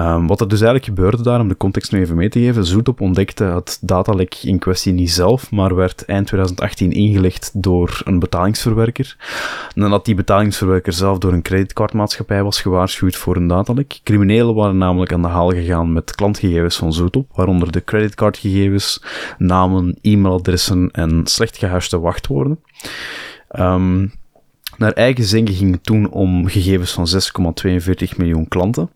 S1: Um, wat er dus eigenlijk gebeurde daar, om de context nu even mee te geven, Zoetop ontdekte het datalek in kwestie niet zelf, maar werd eind 2018 ingelegd door een betalingsverwerker. Nadat die betalingsverwerker zelf door een creditcardmaatschappij was gewaarschuwd voor een datalek. Criminelen waren namelijk aan de haal gegaan met klantgegevens van Zoetop, waaronder de creditcardgegevens, namen, e-mailadressen en slecht gehashte wachtwoorden. Um, naar eigen zeggen ging het toen om gegevens van 6,42 miljoen klanten.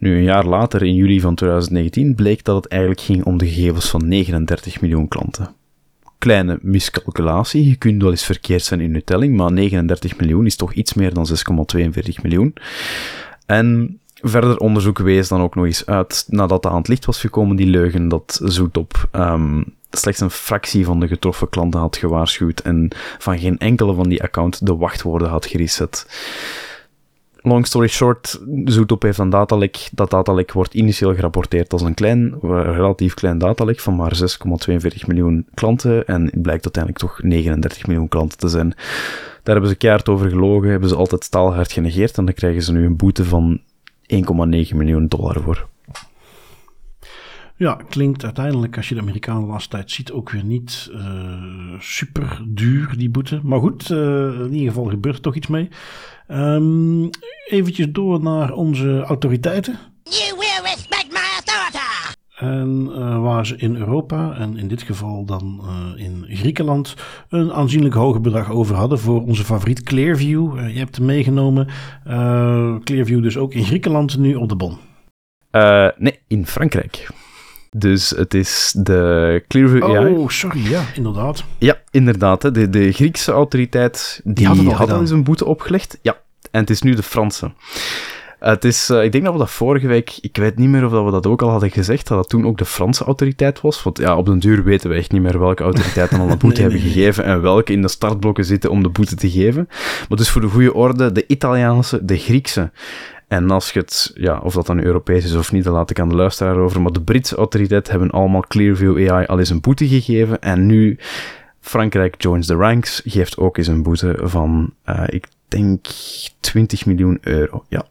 S1: Nu, een jaar later, in juli van 2019, bleek dat het eigenlijk ging om de gegevens van 39 miljoen klanten. Kleine miscalculatie, je kunt wel eens verkeerd zijn in je telling, maar 39 miljoen is toch iets meer dan 6,42 miljoen. En verder onderzoek wees dan ook nog eens uit, nadat aan het licht was gekomen, die leugen, dat Zoetop um, slechts een fractie van de getroffen klanten had gewaarschuwd en van geen enkele van die account de wachtwoorden had gereset long story short, Zoetop heeft een datalek. Dat datalek wordt initieel gerapporteerd als een klein, relatief klein datalek van maar 6,42 miljoen klanten. En het blijkt uiteindelijk toch 39 miljoen klanten te zijn. Daar hebben ze keihard over gelogen, hebben ze altijd staalhard genegeerd en dan krijgen ze nu een boete van 1,9 miljoen dollar voor.
S2: Ja, klinkt uiteindelijk, als je de Amerikanen de tijd ziet, ook weer niet uh, super duur, die boete. Maar goed, uh, in ieder geval gebeurt er toch iets mee. Um, eventjes door naar onze autoriteiten. You will respect my authority! En uh, waar ze in Europa, en in dit geval dan uh, in Griekenland, een aanzienlijk hoger bedrag over hadden voor onze favoriet Clearview. Uh, je hebt hem meegenomen. Clearview dus ook in Griekenland nu op de bon.
S1: nee, in Frankrijk. Dus het is de Clearview AI.
S2: Oh, sorry, ja, inderdaad.
S1: Ja, inderdaad. Hè. De, de Griekse autoriteit die, had al eens een boete opgelegd. Ja, en het is nu de Franse. Het is, uh, ik denk dat we dat vorige week, ik weet niet meer of dat we dat ook al hadden gezegd, dat dat toen ook de Franse autoriteit was. Want ja, op den duur weten we echt niet meer welke autoriteiten al een [LAUGHS] boete hebben gegeven en welke in de startblokken zitten om de boete te geven. Maar dus voor de goede orde, de Italiaanse, de Griekse en als je het, ja, of dat dan Europees is of niet, dan laat ik aan de luisteraar over. Maar de Britse autoriteiten hebben allemaal Clearview AI al eens een boete gegeven. En nu Frankrijk joins the ranks, geeft ook eens een boete van, uh, ik denk, 20 miljoen euro. Ja.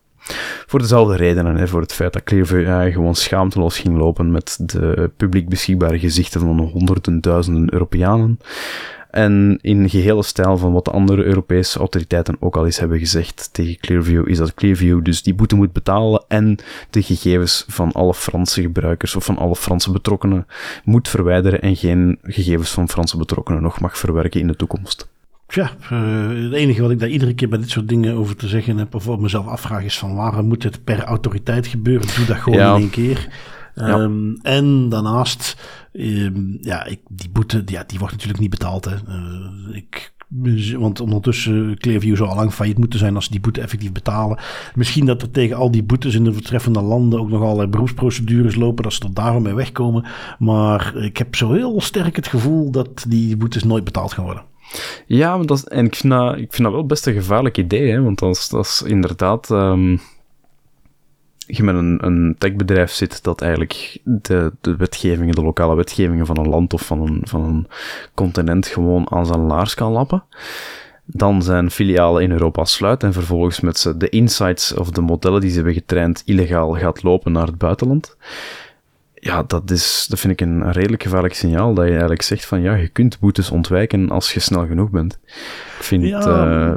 S1: Voor dezelfde redenen, hè, voor het feit dat Clearview AI gewoon schaamteloos ging lopen met de publiek beschikbare gezichten van honderden duizenden Europeanen. En in gehele stijl van wat de andere Europese autoriteiten ook al eens hebben gezegd tegen Clearview, is dat Clearview dus die boete moet betalen en de gegevens van alle Franse gebruikers of van alle Franse betrokkenen moet verwijderen en geen gegevens van Franse betrokkenen nog mag verwerken in de toekomst.
S2: Ja, uh, het enige wat ik daar iedere keer bij dit soort dingen over te zeggen heb, of op mezelf afvraag, is van waarom moet het per autoriteit gebeuren? Doe dat gewoon in één keer. Ja. Um, en daarnaast, um, ja, ik, die boete, ja, die wordt natuurlijk niet betaald. Hè. Uh, ik, want ondertussen Clearview zou al lang failliet moeten zijn als ze die boete effectief betalen. Misschien dat er tegen al die boetes in de betreffende landen ook nog allerlei beroepsprocedures lopen, dat ze er daarom mee wegkomen. Maar ik heb zo heel sterk het gevoel dat die boetes nooit betaald gaan worden.
S1: Ja, maar dat, en ik vind, dat, ik vind dat wel best een gevaarlijk idee, hè, want dat is, dat is inderdaad... Um je met een, een techbedrijf zit dat eigenlijk de, de wetgevingen, de lokale wetgevingen van een land of van een, van een continent gewoon aan zijn laars kan lappen. Dan zijn filialen in Europa sluit en vervolgens met de insights of de modellen die ze hebben getraind illegaal gaat lopen naar het buitenland. Ja, dat, is, dat vind ik een redelijk gevaarlijk signaal. Dat je eigenlijk zegt van ja, je kunt boetes ontwijken als je snel genoeg bent. Ik vind, ja, uh,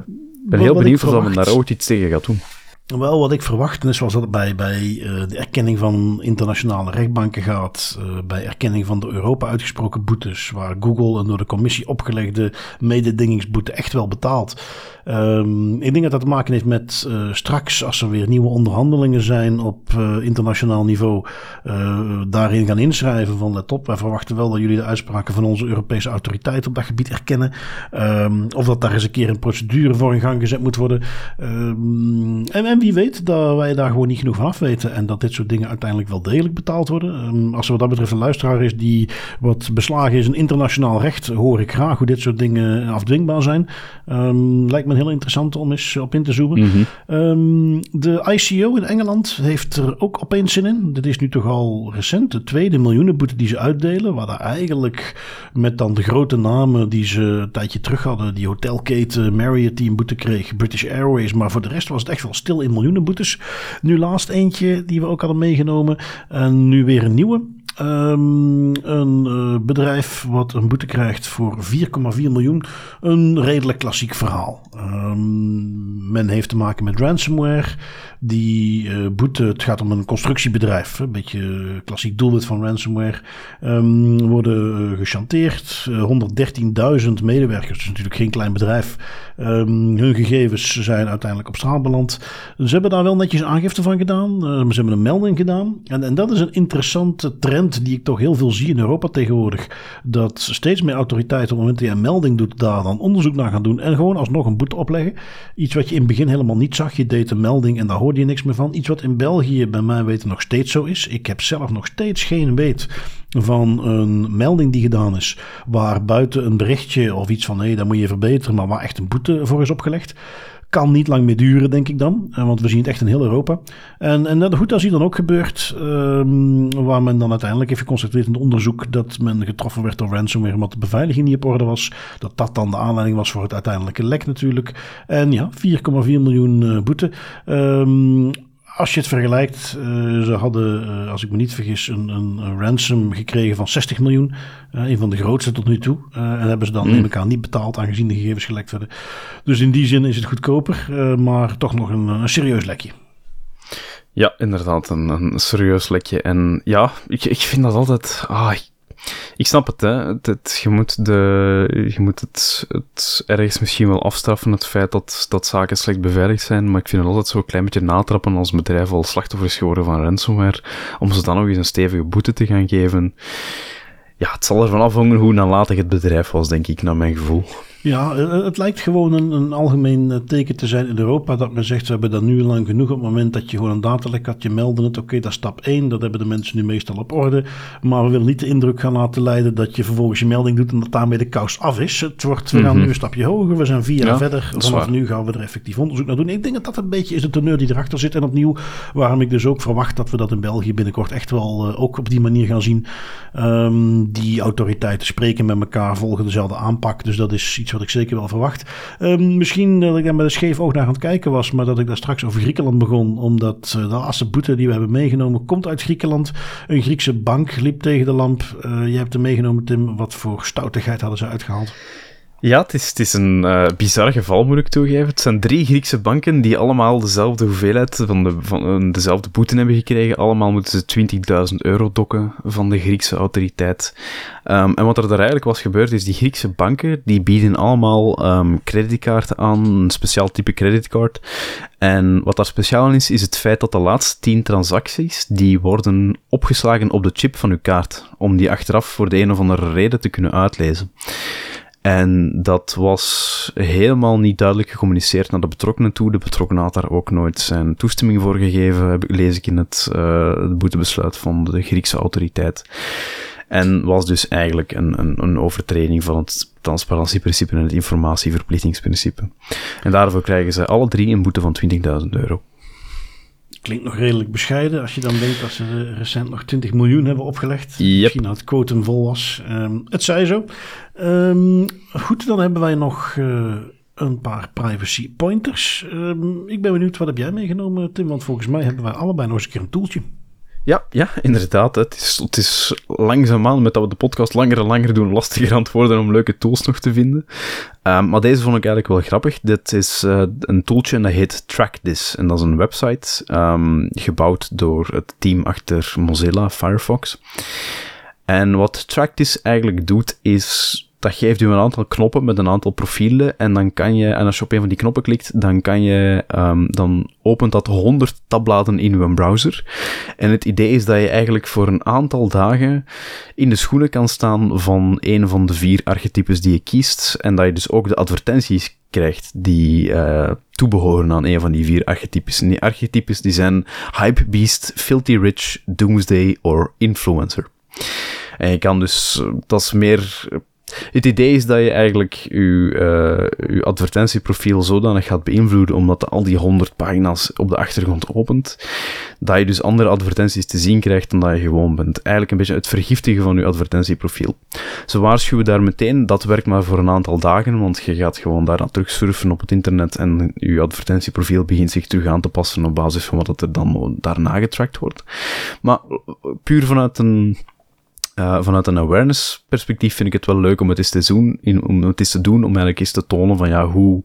S1: ben heel benieuwd of men daar ooit iets tegen gaat doen.
S2: Wel, wat ik verwacht, is zoals dat bij, bij uh, de erkenning van internationale rechtbanken gaat, uh, bij erkenning van de Europa uitgesproken boetes, waar Google een door de commissie opgelegde mededingingsboete echt wel betaalt. Um, ik denk dat dat te maken heeft met uh, straks, als er weer nieuwe onderhandelingen zijn op internationaal niveau, daarin gaan inschrijven van let op, wij verwachten wel dat jullie de uitspraken van onze Europese autoriteit op dat gebied erkennen. Um, of dat daar eens een keer een procedure voor in gang gezet moet worden. Um, en, en, wie weet dat wij daar gewoon niet genoeg van af weten en dat dit soort dingen uiteindelijk wel degelijk betaald worden. als er wat dat betreft een luisteraar is die wat beslagen is in internationaal recht, hoor ik graag hoe dit soort dingen afdwingbaar zijn. lijkt me heel interessant om eens op in te zoomen.
S1: Mhm.
S2: Ehm, de ICO in Engeland heeft er ook opeens zin in. Dit is nu toch al recent, de tweede miljoenenboete die ze uitdelen. Waar daar eigenlijk met dan de grote namen die ze een tijdje terug hadden. Die hotelketen Marriott die een boete kreeg, British Airways. Maar voor de rest was het echt wel stil in miljoenenboetes. Nu laatst eentje die we ook hadden meegenomen. En nu weer een nieuwe. Um, een uh, bedrijf wat een boete krijgt voor 4,4 miljoen. Een redelijk klassiek verhaal. Um, men heeft te maken met ransomware. Die uh, boete, het gaat om een constructiebedrijf. Een beetje klassiek doelwit van ransomware. Um, worden uh, gechanteerd. 113.000 medewerkers, natuurlijk geen klein bedrijf. hun gegevens zijn uiteindelijk op straat beland. Ze hebben daar wel netjes aangifte van gedaan. ze hebben een melding gedaan. En, en dat is een interessante trend die ik toch heel veel zie in Europa tegenwoordig. Dat steeds meer autoriteiten op het moment dat je een melding doet, daar dan onderzoek naar gaan doen. En gewoon alsnog een boete opleggen. Iets wat je in het begin helemaal niet zag. Je deed een melding en daar hoorde je niks meer van. Iets wat in België bij mij weten nog steeds zo is. Ik heb zelf nog steeds geen weet van een melding die gedaan is. Waar buiten een berichtje of iets van hé, hey, dat moet je verbeteren. Maar waar echt een boete voor is opgelegd kan niet lang meer duren, denk ik dan. Eh, want we zien het echt in heel Europa. En, en goed, dat is hier dan ook gebeurd. Um, waar men dan uiteindelijk heeft geconstateerd in het onderzoek dat men getroffen werd door ransomware, omdat de beveiliging niet op orde was. Dat dat dan de aanleiding was voor het uiteindelijke lek natuurlijk. En ja, 4,4 miljoen uh, boete. Um, als je het vergelijkt, uh, ze hadden, uh, als ik me niet vergis, een, een, ransom gekregen van 60 miljoen. Uh, een van de grootste tot nu toe. en hebben ze dan, mm. neem ik aan, niet betaald, aangezien de gegevens gelekt werden. Dus in die zin is het goedkoper, maar toch nog een, een serieus lekje.
S1: Ja, inderdaad, een, een serieus lekje. En ja, ik, ik vind dat altijd. Ah, ik snap het, hè. Het, je moet, de, je moet het, het ergens misschien wel afstraffen, het feit dat, dat zaken slecht beveiligd zijn, maar ik vind het altijd zo een klein beetje natrappen als bedrijf al slachtoffer is geworden van ransomware, om ze dan nog eens een stevige boete te gaan geven. Ja, het zal ervan afhangen hoe nalatig het bedrijf was, denk ik, naar mijn gevoel.
S2: Ja, eh, het lijkt gewoon een, een, algemeen eh, teken te zijn in Europa dat men zegt, we hebben dat nu lang genoeg op het moment dat je gewoon een datalek had, je melden het, oké, dat is stap 1, dat hebben de mensen nu meestal op orde, maar we willen niet de indruk gaan laten leiden dat je vervolgens je melding doet en dat daarmee de kous af is. Het wordt, we gaan mhm. nu een stapje hoger, we zijn vier jaar verder, vanaf nu gaan we er effectief onderzoek naar doen. Ik denk dat dat een beetje is de teneur die erachter zit en opnieuw, waarom ik dus ook verwacht dat we dat in België binnenkort echt wel uh, ook op die manier gaan zien. Um, die autoriteiten spreken met elkaar, volgen dezelfde aanpak, dus dat is iets wat ik zeker wel verwacht. Um, misschien dat ik daar met een scheef oog naar aan het kijken was, maar dat ik daar straks over Griekenland begon, omdat uh, de laatste boete die we hebben meegenomen komt uit Griekenland. Een Griekse bank liep tegen de lamp. Uh, je hebt hem meegenomen, Tim. Wat voor stoutigheid hadden ze uitgehaald?
S1: Ja, het is, het is een uh, bizar geval, moet ik toegeven. Het zijn drie Griekse banken die allemaal dezelfde hoeveelheid van, de, van uh, dezelfde boete hebben gekregen. Allemaal moeten ze 20.000 euro dokken van de Griekse autoriteit. Um, en wat er daar eigenlijk was gebeurd, is die Griekse banken, die bieden allemaal um, creditkaarten aan, een speciaal type creditcard. En wat daar speciaal aan is, is het feit dat de laatste 10 transacties, die worden opgeslagen op de chip van uw kaart, om die achteraf voor de een of andere reden te kunnen uitlezen. En dat was helemaal niet duidelijk gecommuniceerd naar de betrokkenen toe. De betrokkenen had daar ook nooit zijn toestemming voor gegeven, lees ik in het, uh, het boetebesluit van de Griekse autoriteit. En was dus eigenlijk een, een, een overtreding van het transparantieprincipe en het informatieverplichtingsprincipe. En daarvoor krijgen ze alle drie een boete van 20.000 euro.
S2: Klinkt nog redelijk bescheiden als je dan denkt dat ze recent nog 20 miljoen hebben opgelegd. Misschien dat het quotum vol was. Um, het zij zo. Um, goed, dan hebben wij nog uh, een paar privacy pointers. Um, ik ben benieuwd, wat heb jij meegenomen Tim? Want volgens mij hebben wij allebei nog eens een keer een toeltje.
S1: Ja, ja, inderdaad. Het is, het is langzaamaan, met dat we de podcast langer en langer doen, lastiger aan het worden om leuke tools nog te vinden. Um, maar deze vond ik eigenlijk wel grappig. Dit is uh, een tooltje en dat heet TrackThis. En dat is een website um, gebouwd door het team achter Mozilla Firefox. En wat TrackThis eigenlijk doet, is dat geeft u een aantal knoppen met een aantal profielen. En dan kan je, en als je op een van die knoppen klikt, dan kan je, um, dan opent dat 100 tabbladen in uw browser. En het idee is dat je eigenlijk voor een aantal dagen in de schoenen kan staan van een van de vier archetypes die je kiest. En dat je dus ook de advertenties krijgt die uh, toebehoren aan een van die vier archetypes. En die archetypes die zijn Hypebeast, Filthy Rich, Doomsday or Influencer. En je kan dus, dat is meer het idee is dat je eigenlijk je, uh, je advertentieprofiel zodanig gaat beïnvloeden, omdat al die 100 pagina's op de achtergrond opent, dat je dus andere advertenties te zien krijgt dan dat je gewoon bent. Eigenlijk een beetje het vergiftigen van je advertentieprofiel. Ze waarschuwen daar meteen, dat werkt maar voor een aantal dagen, want je gaat gewoon daaraan terugsurfen op het internet en je advertentieprofiel begint zich terug aan te passen op basis van wat er dan daarna getracked wordt. Maar puur vanuit een uh, vanuit een awareness perspectief vind ik het wel leuk om het eens te doen, in, om het eens te doen, om eigenlijk eens te tonen van ja, hoe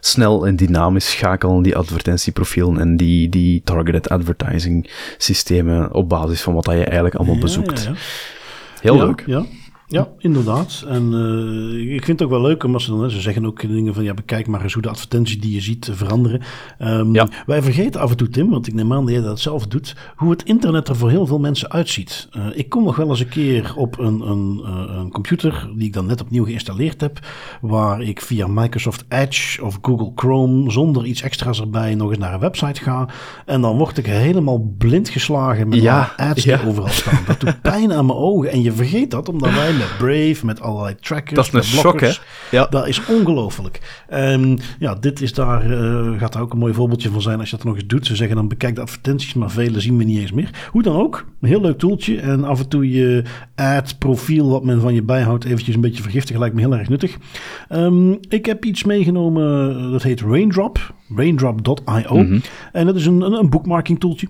S1: snel en dynamisch schakelen die advertentieprofielen en die, die targeted advertising systemen op basis van wat dat je eigenlijk allemaal ja, bezoekt. Ja, ja. Heel leuk.
S2: Ja. Ja, inderdaad. En uh, ik vind het ook wel leuk, omdat ze dan, ze zeggen ook dingen van, ja, bekijk maar eens hoe de advertenties die je ziet veranderen. Um, ja. Wij vergeten af en toe, Tim, want ik neem aan dat jij dat zelf doet, hoe het internet er voor heel veel mensen uitziet. Uh, ik kom nog wel eens een keer op een, een, een computer, die ik dan net opnieuw geïnstalleerd heb, waar ik via Microsoft Edge of Google Chrome, zonder iets extra's erbij, nog eens naar een website ga. En dan word ik helemaal blind geslagen met ja, ads die overal staan. Dat doet pijn aan mijn ogen. En je vergeet dat, omdat wij [LAUGHS] met Brave, met allerlei trackers.
S1: Dat is een shock, hè?
S2: Ja. Dat is ongelooflijk. Um, ja, dit is daar, uh, gaat daar ook een mooi voorbeeldje van zijn als je dat nog eens doet. Ze zeggen dan bekijk de advertenties, maar vele zien we niet eens meer. Hoe dan ook, een heel leuk toeltje. En af en toe je ad profiel wat men van je bijhoudt eventjes een beetje vergiftigen lijkt me heel erg nuttig. Um, ik heb iets meegenomen, dat heet Raindrop. Raindrop.io. Mm -hmm. En dat is een, een, een bookmarking toeltje.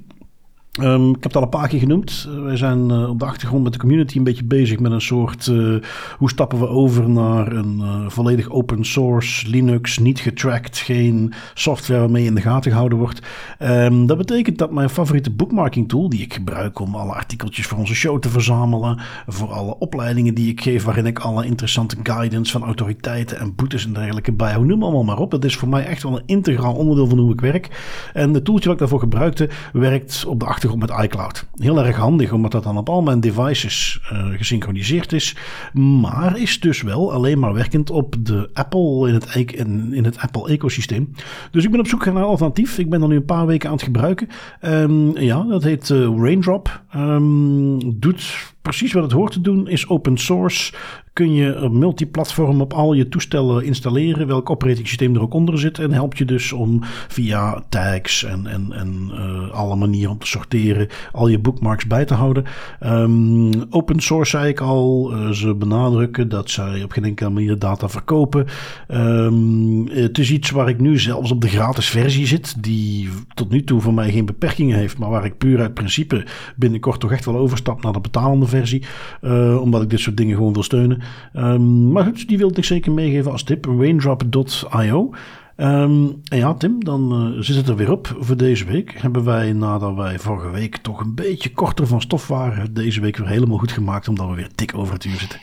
S2: Um, ik heb het al een paar keer genoemd. Uh, wij zijn uh, op de achtergrond met de community een beetje bezig met een soort. Uh, hoe stappen we over naar een volledig open source Linux, niet getracked, geen software waarmee in de gaten gehouden wordt. Um, dat betekent dat mijn favoriete bookmarking tool, die ik gebruik om alle artikeltjes voor onze show te verzamelen, voor alle opleidingen die ik geef, waarin ik alle interessante guidance van autoriteiten en boetes en dergelijke bijhoud, noem allemaal maar op. Dat is voor mij echt wel een integraal onderdeel van hoe ik werk. En het tooltje wat ik daarvoor gebruikte, werkt op de achtergrond met iCloud. Heel erg handig, omdat dat dan op al mijn devices uh, gesynchroniseerd is. Maar is dus wel alleen maar werkend op de Apple in het, in, in het Apple ecosysteem. Dus ik ben op zoek naar een alternatief. Ik ben er nu een paar weken aan het gebruiken. Um, ja, dat heet uh, Raindrop. Um, doet precies wat het hoort te doen, is open source kun je multiplatform op al je toestellen installeren, welk operating systeem er ook onder zit. En helpt je dus om via tags en, en, en uh, alle manieren om te sorteren, al je bookmarks bij te houden. Um, open source zei ik al, uh, ze benadrukken dat zij op geen enkele manier data verkopen. Um, het is iets waar ik nu zelfs op de gratis versie zit, die tot nu toe voor mij geen beperkingen heeft, maar waar ik puur uit principe binnenkort toch echt wel overstap naar de betalende versie, uh, omdat ik dit soort dingen gewoon wil steunen. Um, maar goed, die wilde ik zeker meegeven als tip. Raindrop.io. Um, en ja, Tim, dan uh, zit het er weer op voor deze week. Hebben wij, nadat wij vorige week toch een beetje korter van stof waren, deze week weer helemaal goed gemaakt, omdat we weer dik over het uur zitten.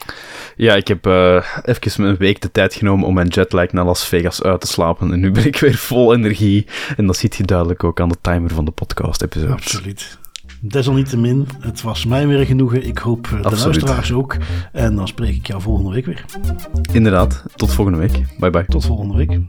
S1: Ja, ik heb uh, even een week de tijd genomen om mijn jetlag naar Las Vegas uit te slapen. En nu ben ik weer vol energie. En dat ziet je duidelijk ook aan de timer van de podcast-episode.
S2: Absoluut. Desalniettemin, het was mij weer genoegen. Ik hoop de Absoluut. luisteraars ook. En dan spreek ik jou volgende week weer.
S1: Inderdaad, tot volgende week. Bye bye.
S2: Tot volgende week.